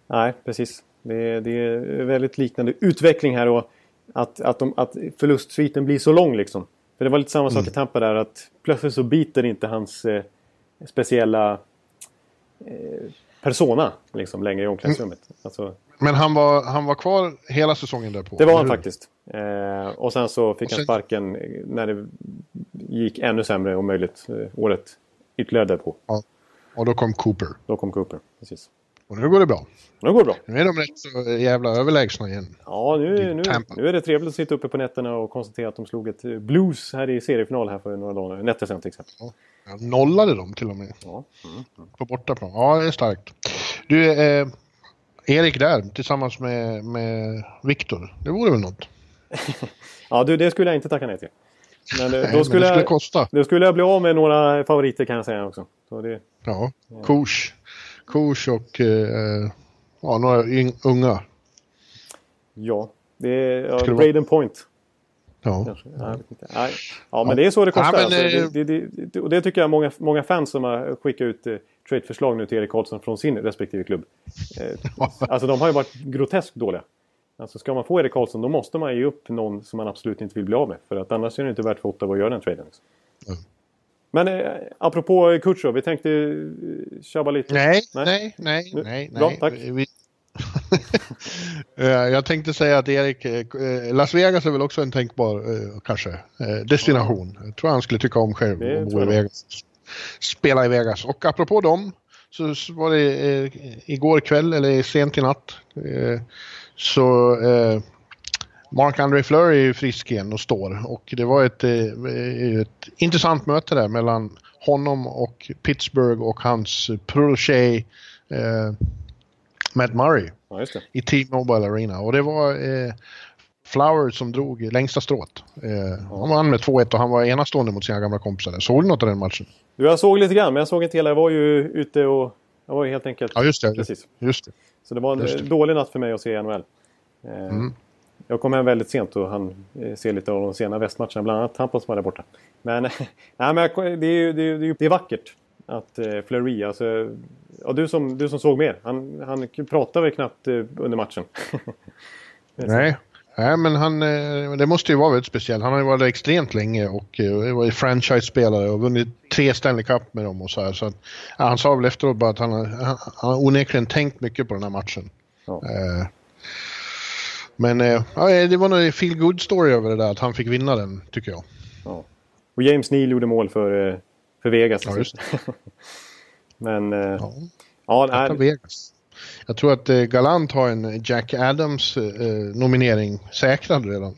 Nej, precis. Det, det, är väldigt liknande utveckling här och att, att, de, att förlustsviten blir så lång liksom. För det var lite samma sak mm. i Tampa där att plötsligt så biter inte hans eh, speciella eh, persona liksom längre i omklädningsrummet. Mm. Alltså, men han var, han var kvar hela säsongen därpå? Det var han faktiskt. Eh, och sen så fick sen... han sparken när det gick ännu sämre om möjligt eh, året ytterligare därpå. Ja. Och då kom Cooper? Då kom Cooper, precis. Och nu går det bra? Nu går det bra. Nu är de rätt så jävla överlägsna igen. Ja, nu, nu, nu är det trevligt att sitta uppe på nätterna och konstatera att de slog ett eh, Blues här i seriefinal här för några dagar, nätter sedan till exempel. Ja. nollade de till och med. Ja. Mm. På bortaplan. Ja, det är starkt. Du, eh, Erik där tillsammans med, med Viktor. Det vore väl något? ja, du, det skulle jag inte tacka nej till. Men, det, då skulle, det skulle kosta. Då skulle jag bli av med några favoriter kan jag säga också. Så det, ja, Kors. Kors och eh, ja, några unga. Ja, det är ja, Braden Point. Ja. Nej. Ja, men det är så det kostar. Ja, men, alltså. Eh, det, det, det, och det tycker jag många, många fans som har skickat ut eh, trade-förslag nu till Erik Karlsson från sin respektive klubb. Eh, alltså de har ju varit groteskt dåliga. Alltså ska man få Erik Karlsson då måste man ge upp någon som man absolut inte vill bli av med. För att annars är det inte värt för Ottawa att göra den traden. Mm. Men eh, apropå Kutjov, vi tänkte eh, tjabba lite. Nej, nej, nej, nej. nej, Bra, tack. Vi... Eh, jag tänkte säga att Erik, eh, Las Vegas är väl också en tänkbar kanske destination. Jag tror han skulle tycka om själv att bo i Vegas spela i Vegas. Och apropå dem så var det eh, igår kväll eller sent i natt eh, så eh, Mark-André Fleur är ju frisk igen och står. Och det var ett, eh, ett intressant möte där mellan honom och Pittsburgh och hans protege eh, Matt Murray ja, i T-Mobile Arena. Och det var eh, Flower som drog längsta strået. Eh, han vann med 2-1 och han var enastående mot sina gamla kompisar. Såg du något av den matchen? Du, jag såg lite grann, men jag såg inte hela. Jag var ju ute och... Jag var ju helt enkelt... Ja, just det. Precis. Just det. Så det var en dålig natt för mig att se NHL. Eh, mm. Jag kom hem väldigt sent och han eh, se lite av de sena västmatcherna, bland annat Tampa som var där borta. Men, nej, men det, är ju, det, är, det är vackert att eh, Fleury, alltså... Ja, du, som, du som såg mer, han, han pratade väl knappt eh, under matchen. nej, Nej, men han, eh, det måste ju vara väldigt speciellt. Han har ju varit där extremt länge och eh, varit franchise-spelare och vunnit tre Stanley Cup med dem och så här. Så att, han sa väl efteråt bara att han, han, han onekligen tänkt mycket på den här matchen. Ja. Eh, men ja, det var nog feel good story över det där att han fick vinna den, tycker jag. Ja. Och James Neal gjorde mål för, för Vegas. Ja, Men... Ja, ja Vegas. Jag tror att eh, Galant har en Jack Adams-nominering eh, säkrad redan.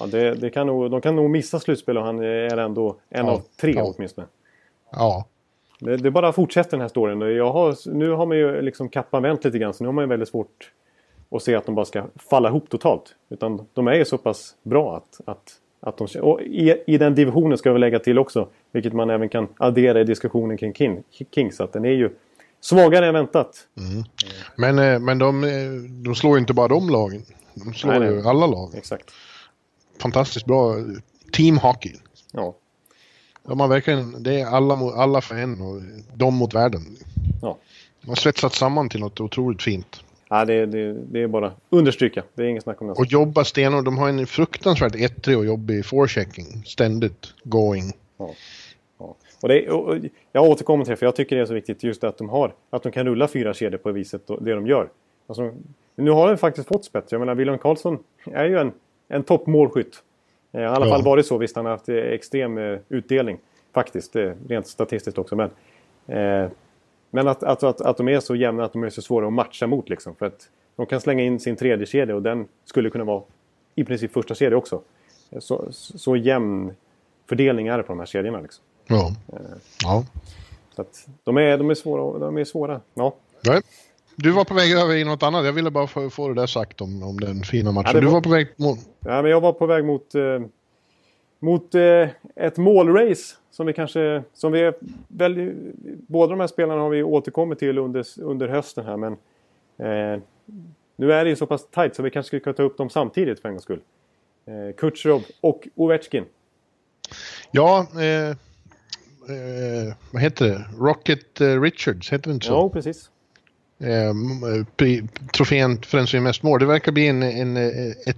Ja, det, det, kan nog, de kan nog missa slutspel och han är ändå en ja, av tre ja. åtminstone. Ja. Det, det bara fortsätter den här storyn. Jag har, nu har man ju liksom kappan vänt lite grann så nu har man ju väldigt svårt att se att de bara ska falla ihop totalt. Utan de är ju så pass bra att, att, att de... Och i, i den divisionen ska vi lägga till också, vilket man även kan addera i diskussionen kring King, Kings, att den är ju Svagare än väntat. Mm. Men, eh, men de, eh, de slår ju inte bara de lagen. De slår nej, ju alla lag. Exakt. Fantastiskt bra team hockey. Ja. De har verkligen, det är alla, alla för en och de mot världen. Ja. De har svetsat samman till något otroligt fint. Ja, det, det, det är bara understryka. Det är inget snack om det. Och jobba stenhårt. De har en fruktansvärt ettrig och jobbig forechecking. Ständigt going. Ja. Och, det, och jag återkommer till det, för jag tycker det är så viktigt just att de har att de kan rulla fyra kedjor på det viset, det de gör. Alltså, nu har de faktiskt fått spets. Jag menar, William Karlsson är ju en, en toppmålskytt. Eh, I alla ja. fall varit så. Visst, han har haft eh, extrem eh, utdelning. Faktiskt, rent statistiskt också. Men, eh, men att, att, att, att de är så jämna att de är så svåra att matcha mot. Liksom, för att de kan slänga in sin tredje kedja och den skulle kunna vara i princip första kedja också. Så, så jämn fördelning är det på de här kedjorna. Liksom. Ja. ja. Så att de, är, de, är svåra, de är svåra. Ja. Nej. Du var på väg över i något annat. Jag ville bara få, få det där sagt om, om den fina matchen. Ja, var... Du var på väg mot... Ja, men jag var på väg mot, eh, mot eh, ett målrace. Som vi kanske... Som vi väl, båda de här spelarna har vi återkommit till under, under hösten här. Men eh, nu är det ju så pass tajt så vi kanske skulle kunna ta upp dem samtidigt för en gångs skull. Eh, Kutjerov och Ovechkin. Ja, eh, eh, vad heter det? Rocket eh, Richards, heter det inte så? Ja, precis. Eh, trofén för den som är mest mål. Det verkar bli en, en, ett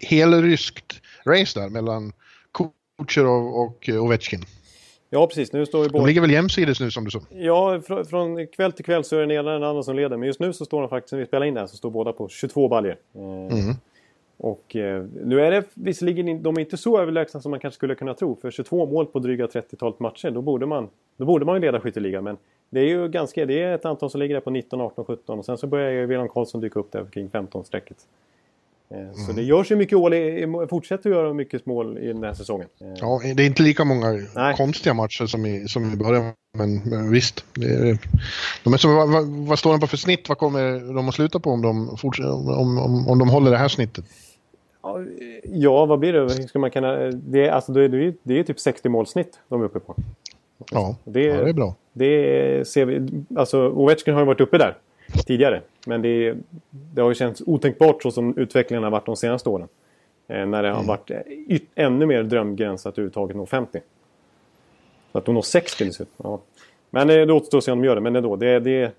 helryskt race där mellan Kucherov och Ovechkin. Ja, precis. Nu står vi båda... De ligger väl jämsides nu som du sa? Ja, fr från kväll till kväll så är det den ena den andra som leder. Men just nu så står de faktiskt, när vi spelar in det här, så står båda på 22 baljor. Eh, mm. Och eh, nu är det visserligen de är inte så överlägsna som man kanske skulle kunna tro. För 22 mål på dryga 30-talet matcher, då borde man, då borde man ju leda skytteligan. Men det är ju ganska, det är ett antal som ligger där på 19, 18, 17 och sen så börjar ju William Karlsson dyka upp där kring 15-strecket. Eh, mm. Så det görs ju mycket mål, fortsätter att göra mycket mål i den här säsongen. Eh, ja, det är inte lika många Nej. konstiga matcher som i, som i början, men, men visst. Är, de är så, vad, vad, står de på för snitt? Vad kommer de att sluta på om de, om, om, om de håller det här snittet? Ja, vad blir det? Ska man kunna, det, är, alltså, det, är, det är typ 60 målsnitt de är uppe på. Ja, det, ja, det är bra. Det ser vi, alltså Ovechkin har ju varit uppe där tidigare. Men det, det har ju känts otänkbart så som utvecklingen har varit de senaste åren. Eh, när det har mm. varit ännu mer drömgräns att överhuvudtaget nå 50. Så att de når 60 dessutom. Ja. Men eh, det återstår att se om de gör det. Men ändå, det, det...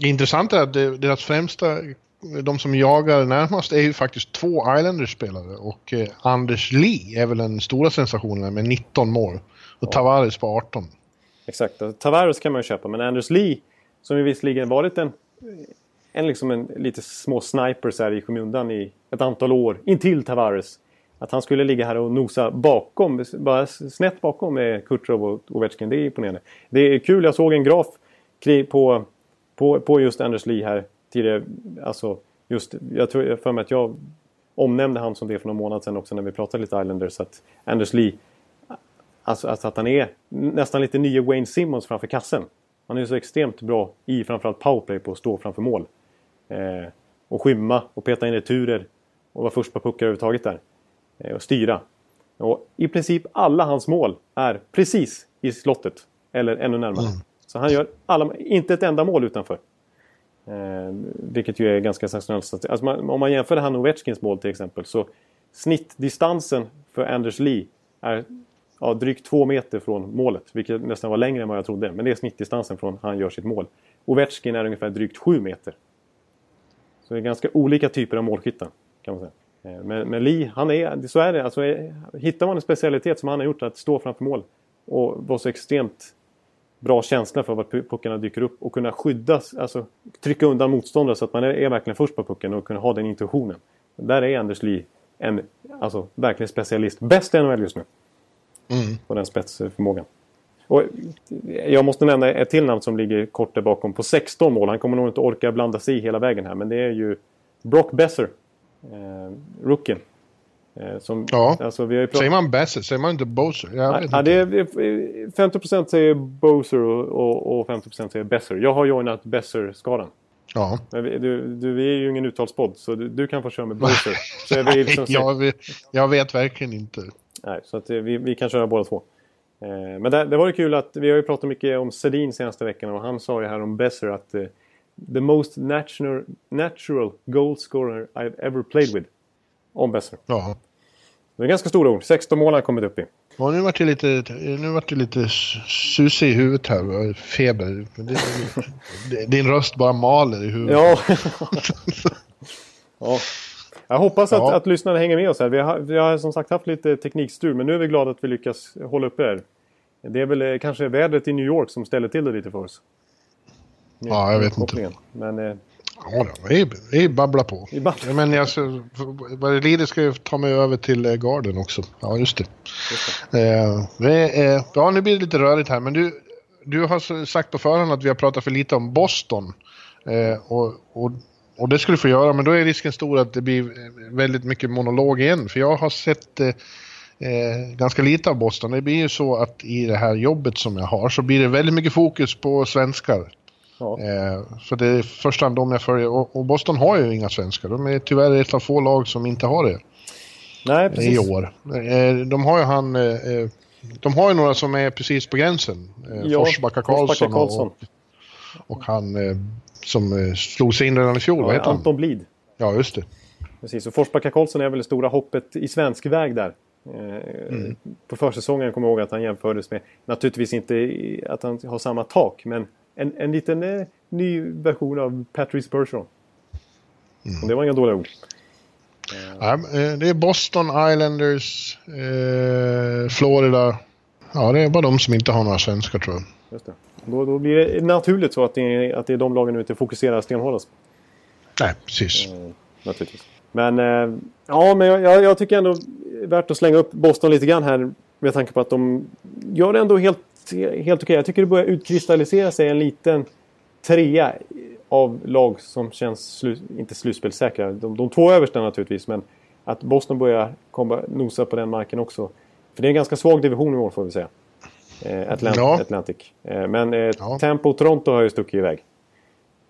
det intressanta är att deras främsta de som jagar närmast är ju faktiskt två Islanders-spelare och eh, Anders Lee är väl den stora sensationen med 19 mål. Och ja. Tavares på 18. Exakt, Tavares kan man ju köpa men Anders Lee som ju visserligen varit en, en, liksom en lite små sniper så här i skymundan i ett antal år intill Tavares. Att han skulle ligga här och nosa bakom, bara snett bakom med Kutjov och Ovechkin, det är imponerande. Det är kul, jag såg en graf på, på, på just Anders Lee här tidigare. Alltså, just, jag tror för mig att jag omnämnde han som det för någon månad sedan också när vi pratade lite Islanders. Att Anders Lee, alltså, alltså att han är nästan lite nya Wayne Simmons framför kassen. Han är så extremt bra i framförallt powerplay på att stå framför mål. Eh, och skymma och peta in returer och vara först på puckar överhuvudtaget där. Eh, och styra. Och i princip alla hans mål är precis i slottet. Eller ännu närmare. Mm. Så han gör alla, inte ett enda mål utanför. Eh, vilket ju är ganska sensationellt. Alltså man, om man jämför det här med Ovechkins mål till exempel. Så snittdistansen för Anders Lee är ja, drygt två meter från målet. Vilket nästan var längre än vad jag trodde. Men det är snittdistansen från han gör sitt mål. Ovechkin är ungefär drygt sju meter. Så det är ganska olika typer av målskyttar. Kan man säga. Eh, men, men Lee, han är, så är det. Alltså, eh, hittar man en specialitet som han har gjort, att stå framför mål och vara så extremt bra känsla för var puckarna dyker upp och kunna skyddas, alltså trycka undan motståndare så att man är, är verkligen först på pucken och kunna ha den intuitionen. Där är Anders Lee en alltså, verkligen specialist. Bäst i NHL just nu. Mm. På den spetsförmågan. Och jag måste nämna ett till namn som ligger kort där bakom på 16 mål. Han kommer nog inte orka blanda sig i hela vägen här. Men det är ju Brock Besser. Eh, rookien. Eh, som, ja. Alltså, vi har pratat... Säger man Besser? Säger man inte Boser? Jag ja. Det är, 50% säger Boser och, och, och 50% säger Besser. Jag har joinat Besser-skadan. Ja. Men vi, du, du, vi är ju ingen uttalspodd så du, du, kan få köra med Boser. så vi liksom jag, vet, jag vet verkligen inte. Nej, så att vi, vi kan köra båda två. Eh, men det, det var ju kul att vi har ju pratat mycket om Sedin senaste veckan och han sa ju här om Besser att the most natural, natural goal scorer I've ever played with. Om Besser. Ja. Det är ganska stora ord. 16 mål har han kommit upp i. Ja, nu vart det lite, nu vart det lite susig i huvudet här. Feber. Din röst bara maler i huvudet. Ja. ja. Jag hoppas att, ja. att lyssnarna hänger med oss här. Vi har, vi har som sagt haft lite teknikstrul men nu är vi glada att vi lyckas hålla uppe det här. Det är väl eh, kanske vädret i New York som ställer till det lite för oss. ja, jag vet inte. Men, eh, ja, vi, vi babblar på. Vi babblar. Men jag, vad det lider ska jag ta mig över till eh, Garden också. Ja, just det. Just det. Eh, eh, ja, nu blir det lite rörigt här. Men du, du har sagt på förhand att vi har pratat för lite om Boston. Eh, och, och, och det skulle du få göra, men då är risken stor att det blir väldigt mycket monolog igen. För jag har sett eh, eh, ganska lite av Boston. Det blir ju så att i det här jobbet som jag har så blir det väldigt mycket fokus på svenskar. Ja. Eh, så det är först hand de jag följer. Och, Boston har ju inga svenskar. De är tyvärr ett av få lag som inte har det. Nej, precis. I år. Eh, de har ju han... Eh, de har ju några som är precis på gränsen. Eh, ja, Forsbacka Karlsson, Karlsson. Och, och, han som slog sig in redan i fjol. Ja, vad heter Anton Blid. Ja, just det. Precis, och Forsbacka Karlsson är väl det stora hoppet i svensk väg där. Mm. På försäsongen kommer jag ihåg att han jämfördes med, naturligtvis inte att han har samma tak, men en, en liten eh, ny version av Patrice Bergeron. Mm. det var inga dåliga ord. Ja, eh, det är Boston Islanders, eh, Florida. Ja, det är bara de som inte har några svenskar tror jag. Just det. Då, då blir det naturligt så att det, är, att det är de lagen nu inte fokuserar stenhårdast. Nej, precis. Eh, naturligtvis. Men, eh, ja, men jag, jag, tycker ändå värt att slänga upp Boston lite grann här. Med tanke på att de gör det ändå helt, helt okej. Jag tycker det börjar utkristallisera sig en liten trea av lag som känns, slu, inte slutspelssäkra. De, de två översta naturligtvis, men att Boston börjar komma, nosa på den marken också. För det är en ganska svag division i år får vi säga. Eh, Atlant ja. Atlantic. Eh, men eh, ja. Tampa och Toronto har ju stuckit iväg.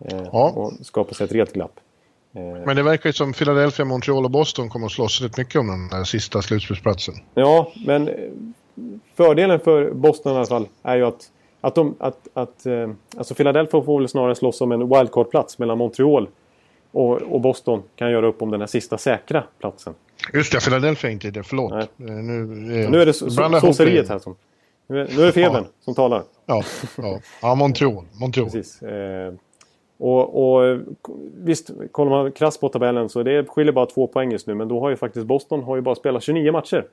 Eh, ja. Och skapat sig ett rejält glapp. Eh, men det verkar ju som Philadelphia, Montreal och Boston kommer att slåss rätt mycket om den där sista slutspelsplatsen. Ja, men fördelen för Boston i alla fall är ju att, att, de, att, att eh, alltså Philadelphia får väl snarare slåss om en wildcard-plats mellan Montreal och, och, Boston kan göra upp om den här sista säkra platsen. Just det, Philadelphia är inte det, förlåt. Nej. Nu, eh, nu är det såseriet här som... Nu är, nu är det febern ja. som talar. Ja, ja. ja Montreal. Montreal. Precis. Eh, och, och, visst, kollar man krasst på tabellen så det skiljer bara två poäng just nu. Men då har ju faktiskt Boston har ju bara spelat 29 matcher.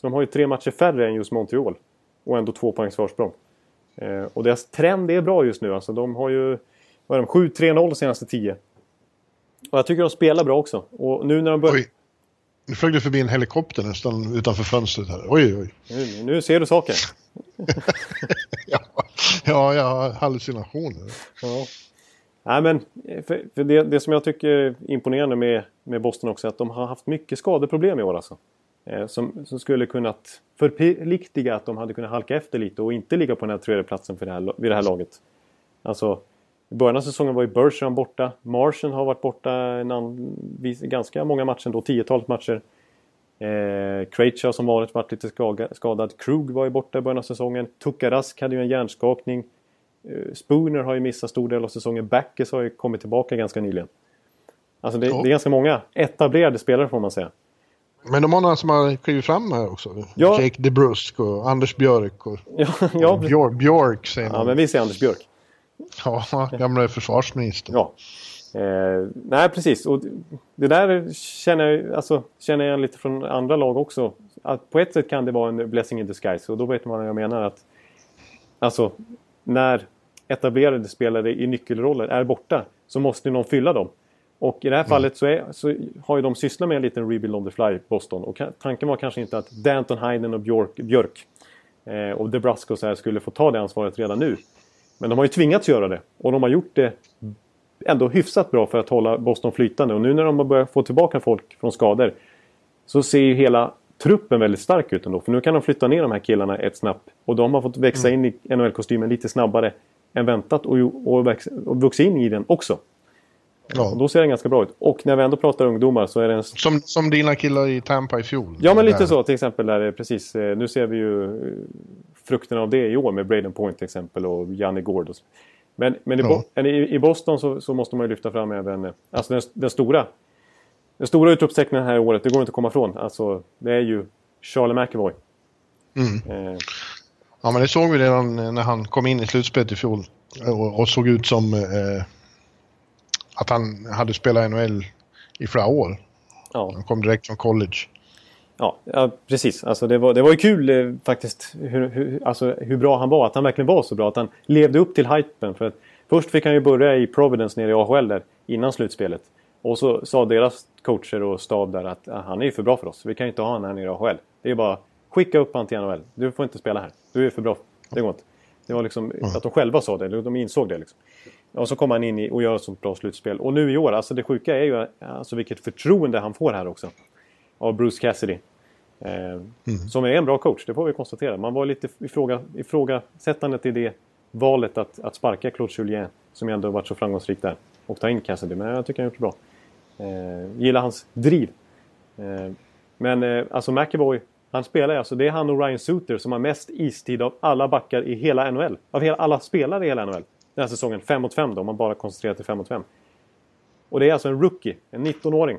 Så de har ju tre matcher färre än just Montreal. Och ändå två poängs försprång. Eh, och deras trend är bra just nu. Alltså de har ju vad är de, 7-3-0 de senaste 10. Och jag tycker de spelar bra också. Och nu när de börjar... Oj. Nu flög det förbi en helikopter nästan utanför fönstret här. Oj, oj. Nu, nu ser du saker. ja, ja, jag har hallucinationer. Ja. Nej, men för, för det, det, som jag tycker är imponerande med, med Boston också är att de har haft mycket skadeproblem i år alltså. Eh, som, som skulle kunnat förpliktiga att de hade kunnat halka efter lite och inte ligga på den här tredje platsen för det här, vid det här laget. Alltså, i början av säsongen var ju Bergeron borta. Martian har varit borta en ganska många matcher då, tiotalet matcher. Eh, Krejcia som vanligt varit lite skadad. Krug var ju borta i början av säsongen. Tukarask hade ju en hjärnskakning. Eh, Spooner har ju missat stor del av säsongen. Backes har ju kommit tillbaka ganska nyligen. Alltså det, ja. det är ganska många etablerade spelare får man säga. Men de har några som har klivit fram här också. Ja. Jake DeBrusk och Anders Björk och, ja, ja, Björk, Björk säger man. Ja, men vi säger Anders Björk. Ja, gamla försvarsministern. Ja. Eh, nej, precis. Och det där känner jag, alltså, känner jag lite från andra lag också. Att på ett sätt kan det vara en blessing in disguise. Och då vet man vad jag menar. att Alltså, när etablerade spelare i nyckelroller är borta så måste någon fylla dem. Och i det här mm. fallet så, är, så, har ju de sysslat med en liten rebuild on the fly, Boston. Och tanken var kanske inte att Danton Heinen och Björk, Björk eh, och DeBrusco så här skulle få ta det ansvaret redan nu. Men de har ju tvingats göra det. Och de har gjort det ändå hyfsat bra för att hålla Boston flytande. Och nu när de har börjat få tillbaka folk från skador så ser ju hela truppen väldigt stark ut ändå. För nu kan de flytta ner de här killarna ett snabbt. Och de har fått växa mm. in i NHL-kostymen lite snabbare än väntat och, och, och vuxit in i den också. Ja. Då ser den ganska bra ut. Och när vi ändå pratar ungdomar så är den... Som, som dina killar i Tampa i fjol? Ja, men lite så. Till exempel där precis. Eh, nu ser vi ju eh, frukten av det i år med Braden Point till exempel och Janne Gård. Men, men i, ja. i, Boston så, så, måste man ju lyfta fram även eh, alltså den, den stora den stora utropstecknen här i året, det går inte att komma ifrån. Alltså, det är ju Charlie McAvoy. Mm. Eh. Ja, men det såg vi redan när han kom in i slutspelet i fjol och, och såg ut som eh, att han hade spelat NHL i flera år. Ja. Han kom direkt från college. Ja, ja precis. Alltså det, var, det var ju kul eh, faktiskt hur, hur, alltså, hur bra han var. Att han verkligen var så bra. Att han levde upp till hypen. För att, först fick han ju börja i Providence nere i AHL där innan slutspelet. Och så sa deras coacher och stab där att ah, han är ju för bra för oss. Vi kan ju inte ha honom här nere i AHL. Det är bara skicka upp honom till NHL. Du får inte spela här. Du är för bra. Det går inte. Det var liksom mm. att de själva sa det. De insåg det liksom. Och så kom han in i och gör ett sånt bra slutspel. Och nu i år, alltså det sjuka är ju alltså vilket förtroende han får här också. Av Bruce Cassidy. Eh, mm. Som är en bra coach, det får vi konstatera. Man var lite ifråga, ifrågasättande till det valet att, att sparka Claude Julien. Som ändå varit så framgångsrik där. Och ta in Cassidy. Men jag tycker han har gjort det bra. Eh, gillar hans driv. Eh, men eh, alltså McEvoy, han spelar alltså, det är han och Ryan Suter som har mest istid av alla backar i hela NHL. Av hela, alla spelare i hela NHL. Den här säsongen, 5 mot 5 då, om man bara koncentrerar till 5 mot 5. Och det är alltså en rookie, en 19-åring.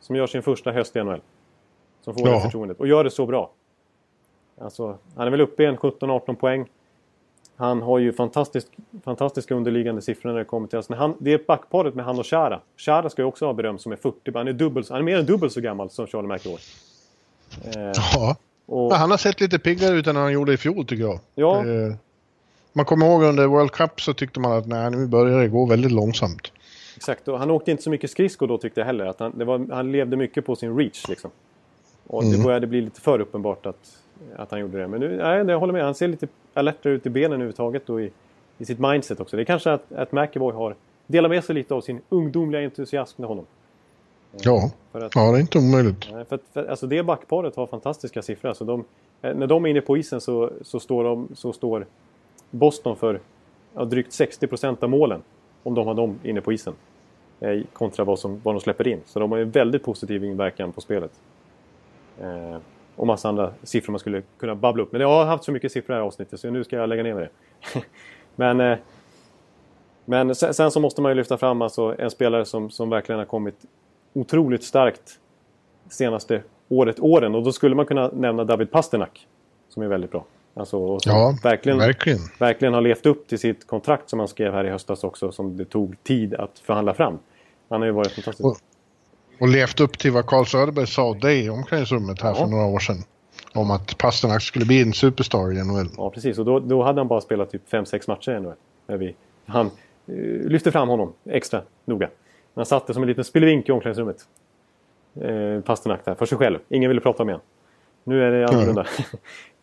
Som gör sin första höst i NHL. Som får ja. det förtroendet. Och gör det så bra. Alltså, han är väl uppe i en 17-18 poäng. Han har ju fantastisk, fantastiska underliggande siffror när det kommer till... Alltså han, det är backparet med han och Chara. Chara ska ju också ha beröm som är 40. Han är, dubbel, han är mer än dubbelt så gammal som Charlie McAvoy. Eh, ja. Och... Han har sett lite piggare ut än han gjorde i fjol tycker jag. Ja. Eh, man kommer ihåg under World Cup så tyckte man att nej, nu börjar det gå väldigt långsamt. Exakt, och han åkte inte så mycket skridskor då tyckte jag heller. Att han, var, han levde mycket på sin reach liksom. Och mm. det började bli lite för uppenbart att, att han gjorde det. Men nu, nej, jag håller med. Han ser lite alertare ut i benen överhuvudtaget och i, i sitt mindset också. Det är kanske att, att McEvoy har delat med sig lite av sin ungdomliga entusiasm med honom. Ja, att, ja det är inte omöjligt. För att, för, alltså det backparet har fantastiska siffror. Alltså de, när de är inne på isen så, så, står, de, så står Boston för ja, drygt 60 procent av målen. Om de har dem inne på isen. Eh, kontra vad, som, vad de släpper in. Så de har ju väldigt positiv inverkan på spelet. Eh, och massa andra siffror man skulle kunna babbla upp. Men jag har haft så mycket siffror i det här avsnittet så nu ska jag lägga ner med det. men eh, men sen, sen, så måste man ju lyfta fram alltså en spelare som, som verkligen har kommit otroligt starkt senaste året, åren. Och då skulle man kunna nämna David Pasternak. Som är väldigt bra. Alltså, ja, verkligen, verkligen. verkligen har levt upp till sitt kontrakt som han skrev här i höstas också. Som det tog tid att förhandla fram. Han har ju varit fantastisk. Och, och levt upp till vad Carl Söderberg sa dig i omklädningsrummet här ja. för några år sedan. Om att Pasternak skulle bli en superstar i NHL. Ja, precis. Och då, då hade han bara spelat typ 5-6 matcher i NHL. När vi, han uh, lyfte fram honom extra noga. Han satt som en liten spillevink i omklädningsrummet. Eh, Pasternak där, för sig själv. Ingen ville prata med honom. Nu är det annorlunda. Mm.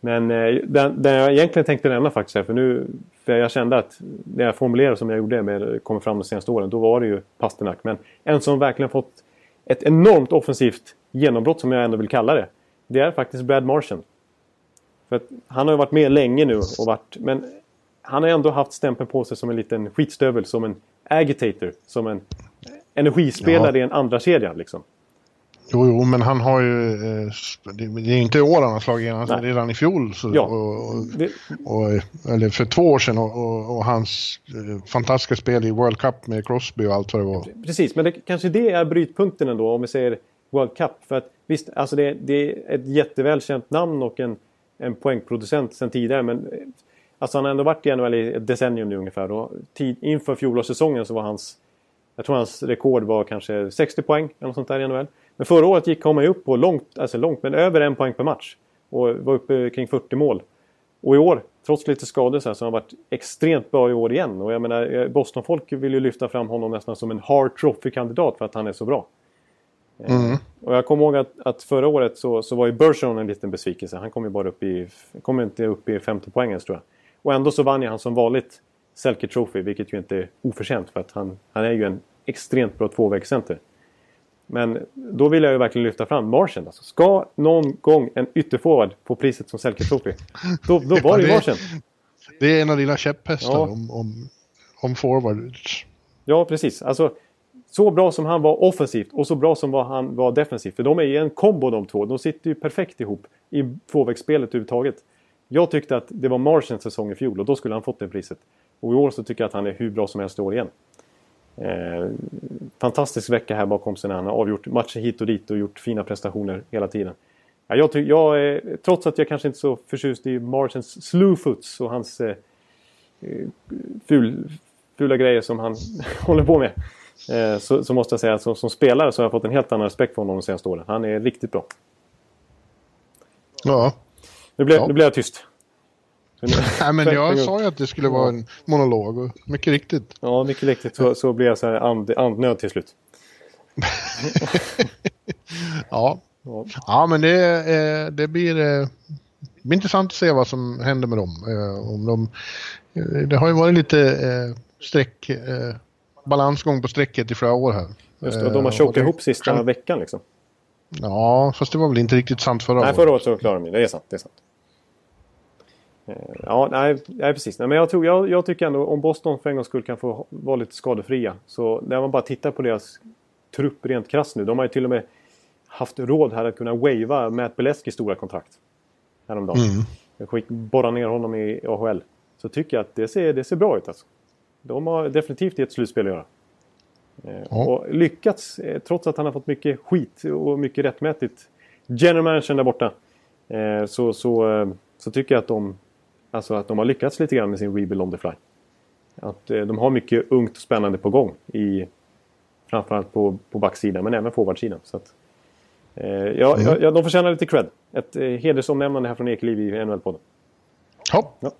Men eh, den, den jag egentligen tänkte nämna faktiskt, här, för nu för jag kände att när jag formulerade som jag gjorde med kommer fram de senaste åren, då var det ju Pasternak. Men en som verkligen fått ett enormt offensivt genombrott som jag ändå vill kalla det. Det är faktiskt Brad Marchand. För han har ju varit med länge nu och varit... Men han har ändå haft stämpeln på sig som en liten skitstövel, som en agitator, som en energispelare ja. i en andra kedja liksom. Jo, jo, men han har ju... Eh, det är inte i år han har slagit igenom, alltså redan i fjol. Så, ja. och, och, eller för två år sedan och, och, och, hans eh, fantastiska spel i World Cup med Crosby och allt vad det var. Precis, men det, kanske det är brytpunkten ändå om vi säger World Cup. För att visst, alltså det, det är ett jättevälkänt namn och en, en poängproducent sedan tidigare. Men eh, alltså han har ändå varit i NHL i ett decennium nu ungefär. Och tid, inför fjolårssäsongen så var hans... Jag tror hans rekord var kanske 60 poäng eller något sånt där i NHL. Men förra året gick, han ju upp på långt, alltså långt, men över en poäng per match. Och var uppe kring 40 mål. Och i år, trots lite skador så, här, så har han varit extremt bra i år igen. Och jag menar, eh, Boston-folk vill ju lyfta fram honom nästan som en Hart Trophy-kandidat för att han är så bra. Eh, mm. Och jag kommer ihåg att, att, förra året så, så var ju Bergeron en liten besvikelse. Han kom ju bara upp i, kom inte upp i 50 poäng ens tror jag. Och ändå så vann ju han som vanligt Selke Trophy, vilket ju inte är oförtjänt för att han, han är ju en extremt bra tvåvägscenter. Men då vill jag ju verkligen lyfta fram Martian. Alltså, ska någon gång en ytterforward få priset som Selke Trophy, då, då var det ju Martian. Det är en av dina käpphästar ja. om, om, om forwards. Ja, precis. Alltså, så bra som han var offensivt och så bra som han var defensivt. För de är ju en kombo de två. De sitter ju perfekt ihop i tvåvägsspelet överhuvudtaget. Jag tyckte att det var Martians säsong i fjol och då skulle han fått det priset. Och i år så tycker jag att han är hur bra som helst i år igen. Eh, fantastisk vecka här bakom sig när han har avgjort matcher hit och dit och gjort fina prestationer hela tiden. Ja, jag, jag är, trots att jag kanske inte är så förtjust i Martins slewfoots och hans eh, eh, ful, fula grejer som han håller på med. Eh, så, så, måste jag säga att som, som, spelare så har jag fått en helt annan respekt för honom de senaste åren. Han är riktigt bra. Ja. Nu blev, ja. nu blev jag tyst. Nej, men jag sa ju att det skulle vara en monolog. Och mycket riktigt. Ja, mycket riktigt så, så blev jag så här and, andnöd till slut. ja. ja. Men det, det blir... Det blir intressant att se vad som händer med dem. Eh, om de, det har ju varit lite eh, streck, balansgång på strecket i flera år här. Just det, och de har chokat ihop sista kan... veckan liksom. Ja, fast det var väl inte riktigt sant förra året. Nej, förra året så klarade de det. Det är sant. Det är sant. Ja, nej, nej precis. Nej, men jag, tror, jag, jag tycker ändå om Boston för en gångs skull kan få vara lite skadefria. Så när man bara tittar på deras trupp rent krasst nu. De har ju till och med haft råd här att kunna wava Matt Beleski stora kontrakt. Häromdagen. Mm. Borra ner honom i AHL. Så tycker jag att det ser, det ser bra ut alltså. De har definitivt ett slutspel att göra. Ja. Och lyckats, eh, trots att han har fått mycket skit och mycket rättmätigt. General managern där borta. Eh, så, så, eh, så tycker jag att de, alltså att de har lyckats lite grann med sin rebuild on the fly. Att de har mycket ungt och spännande på gång. I, framförallt på, på backsidan men även forwardsidan. Så att, eh, ja, mm. ja, de förtjänar lite cred. Ett eh, hedersomnämnande här från Ekeliv i NHL-podden. Ja. ja.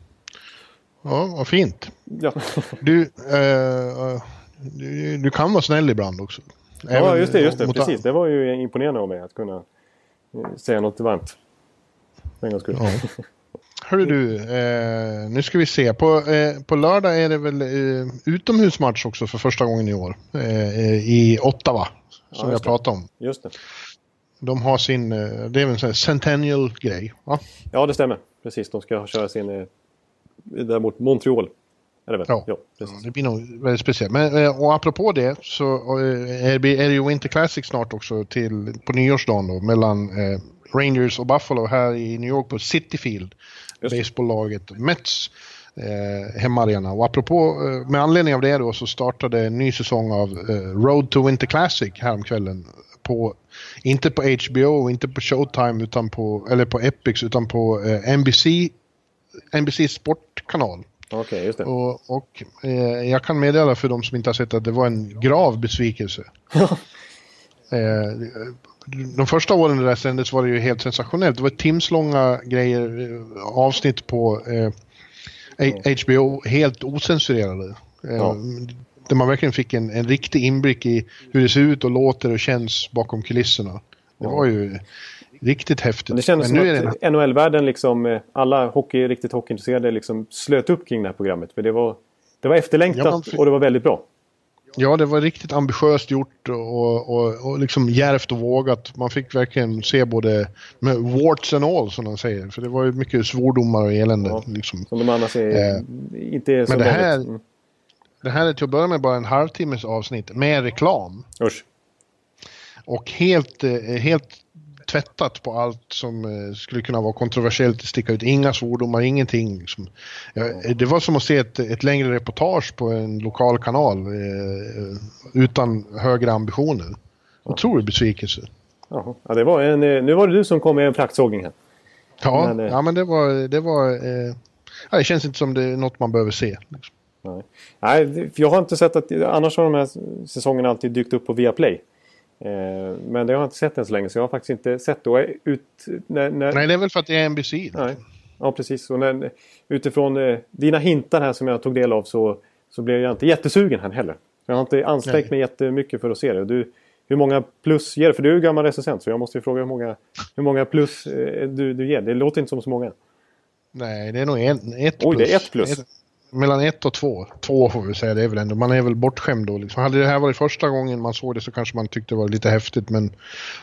Ja, vad fint. Ja. Du, eh, du, du, kan vara snäll ibland också. Även ja, just det. Just det precis. Det var ju imponerande av mig att kunna eh, säga något varmt. En gångs skull. Ja. Hörru du, eh, nu ska vi se. På, eh, på lördag är det väl eh, utomhusmatch också för första gången i år. Eh, I Ottawa, som ja, jag pratade om. Just det. De har sin, eh, det är väl en sån här centennial-grej, va? Ja, det stämmer. Precis, de ska köra sin, eh, där mot Montreal. Väl? Ja, ja det blir nog väldigt speciellt. Men, och apropå det så är det, är det ju Winter Classic snart också till, på nyårsdagen då, mellan Rangers och Buffalo här i New York på City Field baseballlaget Mets eh, hemmaarena. Och apropå, eh, med anledning av det då så startade en ny säsong av eh, Road to Winter Classic häromkvällen. På, inte på HBO, inte på Showtime, utan på, eller på Epix, utan på eh, NBC, NBC Sportkanal. Okej, just det. Och, och eh, jag kan meddela för de som inte har sett att det var en grav besvikelse. eh, de första åren det där sändes var det ju helt sensationellt. Det var timslånga grejer, eh, avsnitt på eh, HBO, helt osensurerade. Eh, ja. Där man verkligen fick en, en riktig inblick i hur det ser ut och låter och känns bakom kulisserna. Det var ju riktigt häftigt. Det kändes som att det... NHL-världen, liksom, alla hockey, riktigt hockeyintresserade, liksom slöt upp kring det här programmet. För det var, det var efterlängtat ja, man... och det var väldigt bra. Ja, det var riktigt ambitiöst gjort och, och, och liksom djärvt och vågat. Man fick verkligen se både med warts and all som de säger. För det var ju mycket svordomar och elände. Ja, liksom. Som de annars är, eh, inte är så Men det här, mm. det här är till att börja med bara en halvtimmes avsnitt med reklam. Usch. Och helt, eh, helt tvättat på allt som eh, skulle kunna vara kontroversiellt, sticka ut. Inga svordomar, ingenting. Liksom. Det var som att se ett, ett längre reportage på en lokal kanal eh, utan högre ambitioner. Otrolig besvikelse. Jaha. Ja, det var en, eh, nu var det du som kom med en praktsågning här. Ja, men, ja, men det var... Det, var eh, ja, det känns inte som det är något man behöver se. Liksom. Nej. Nej, jag har inte sett att... Annars har de här säsongerna alltid dykt upp på Viaplay. Eh, men det har jag inte sett än så länge så jag har faktiskt inte sett då. Ut, när, när... Nej, det är väl för att det är NBC. Nej. Ja, precis. Och när, utifrån eh, dina hintar här som jag tog del av så, så blev jag inte jättesugen här heller. Jag har inte ansträngt mig jättemycket för att se det. Du, hur många plus ger det? För du är ju gammal recensent så jag måste ju fråga hur många, hur många plus eh, du, du ger. Det låter inte som så många. Nej, det är nog en, ett plus. Oj, det är ett plus. Ett, mellan ett och två. Två får vi säga, det är väl ändå. Man är väl bortskämd då. Liksom. Hade det här varit första gången man såg det så kanske man tyckte det var lite häftigt. Men,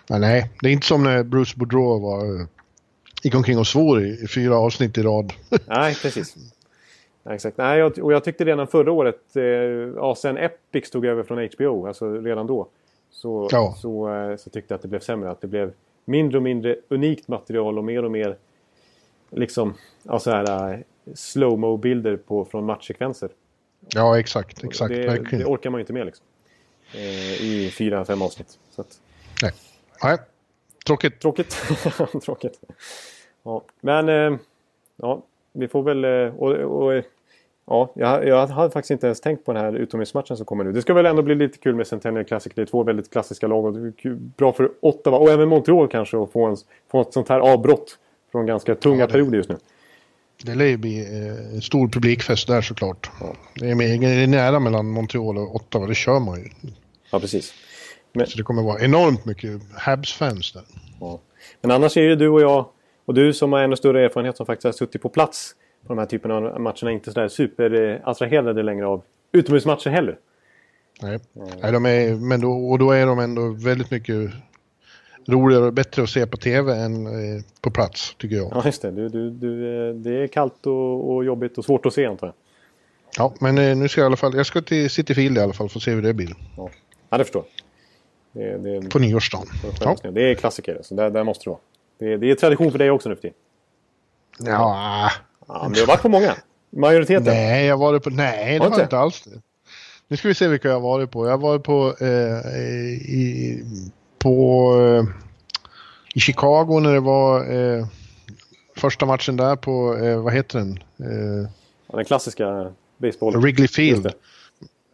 men nej, det är inte som när Bruce Boudreau var, gick omkring och svor i, i fyra avsnitt i rad. nej, precis. Exakt. Nej, och jag tyckte redan förra året, eh, ja, sen Epic tog över från HBO, alltså redan då, så, ja. så, eh, så tyckte jag att det blev sämre. Att det blev mindre och mindre unikt material och mer och mer liksom, ja, så här, eh, slowmo bilder från matchsekvenser. Ja, exakt. exakt det, det, orkar man ju inte med liksom. Eh, I fyra, fem avsnitt. Att... Nej. Nej. Tråkigt. Tråkigt. Tråkigt. Ja. Men eh, ja, vi får väl... Eh, och, och, Ja, jag, jag hade faktiskt inte ens tänkt på den här utomhusmatchen som kommer nu. Det ska väl ändå bli lite kul med Centennial Classic. Det är två väldigt klassiska lag. Och bra för Ottawa och även Montreal kanske att få, en, få ett sånt här avbrott från ganska tunga ja, det, perioder just nu. Det lär ju bli eh, en stor publikfest där såklart. Ja. Det, är, det är nära mellan Montreal och Ottawa, det kör man ju. Ja, precis. Men, så det kommer vara enormt mycket Habs-fans där. Ja. Men annars är ju du och jag och du som har ännu större erfarenhet som faktiskt har suttit på plats på de här typerna av matcherna inte sådär superattraherade längre av utomhusmatcher heller. Nej, Nej de är, men då, och då är de ändå väldigt mycket roligare och bättre att se på tv än eh, på plats, tycker jag. Ja, just det. Du, du, du, eh, det är kallt och, och jobbigt och svårt att se, antar jag. Ja, men eh, nu ska jag i alla fall... Jag ska till City Field i alla fall för att se hur det blir. Ja, ja det förstår det, det, På nyårsdagen. Ja. Det är klassiker, så där, där måste det vara. Det, det är tradition för dig också nu för tiden. Ja, Ja, men du har varit på många? Majoriteten? Nej, jag var på... Nej, det var inte, inte alls det. Nu ska vi se vilka jag har varit på. Jag har varit på... Eh, i, på eh, I Chicago när det var eh, första matchen där på... Eh, vad heter den? Eh, ja, den klassiska basebollen. Wrigley Field.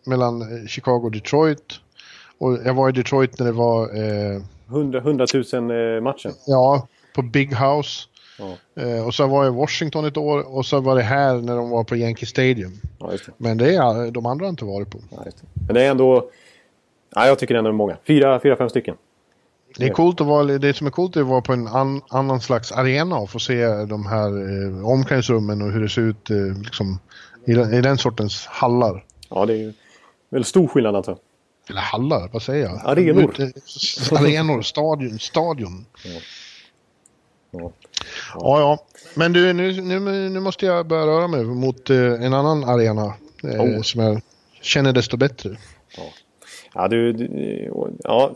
Mellan eh, Chicago och Detroit. Och jag var i Detroit när det var... 100, 100 000 matchen? Ja, på Big House. Ja. Eh, och så var jag i Washington ett år och så var det här när de var på Yankee Stadium. Ja, det. Men det är de andra har inte varit på. Ja, det. Men det är ändå... Ja, jag tycker ändå många. Fyra, fyra fem stycken. Det är coolt att vara, det som är coolt är att vara på en an, annan slags arena och få se de här eh, omklädningsrummen och hur det ser ut eh, liksom, i, den, i den sortens hallar. Ja, det är väldigt stor skillnad alltså. Eller hallar, vad säger jag? Arenor. Arenor, stadion. stadion. Ja. Ja. ja, ja. Men du, nu, nu, nu måste jag börja röra mig mot eh, en annan arena eh, oh. som jag känner desto bättre. Ja, ja du, du, ja,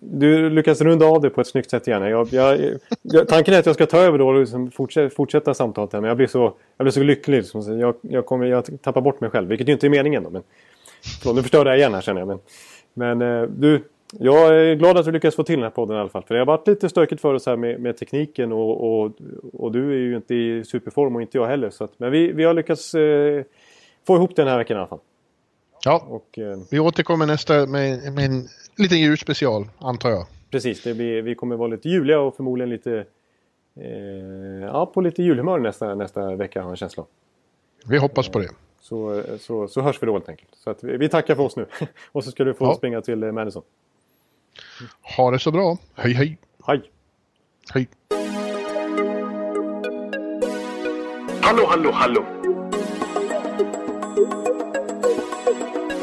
du lyckas runda av det på ett snyggt sätt igen. Jag, jag, jag, tanken är att jag ska ta över då och liksom fortsätta, fortsätta samtalet här, men jag blir så, jag blir så lycklig. Liksom. Jag, jag, kommer, jag tappar bort mig själv, vilket ju inte är meningen. Då, men, förlåt, nu förstörde jag igen här känner jag. Men, men eh, du, jag är glad att du lyckades få till den här podden i alla fall. För det har varit lite stökigt för oss här med, med tekniken och, och, och, du är ju inte i superform och inte jag heller. Så att, men vi, vi har lyckats eh, få ihop den här veckan i alla fall. Ja, och, eh, vi återkommer nästa med, med en liten julspecial antar jag. Precis, det blir, vi kommer vara lite juliga och förmodligen lite eh, ja, på lite julhumör nästa, nästa vecka har jag en känsla Vi hoppas på det. Så, så, så hörs vi då helt enkelt. Så att vi, vi tackar för oss nu. och så ska du få ja. springa till eh, Madison. Ha det så bra. Hej hej. Hej. Hej. Hallå, hallå, hallå.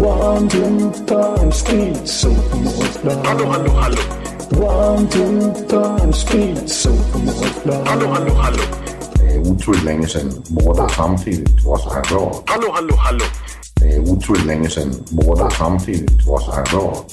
One, two, time, speed, so Hallå, hallå, hallå. One, two, time, speed, so Hallå, hallå, hallå. Det är otroligt länge sedan båda samtidigt var så här bra. Hallå, hallå, hallå. Det är otroligt länge sedan båda samtidigt var så här bra.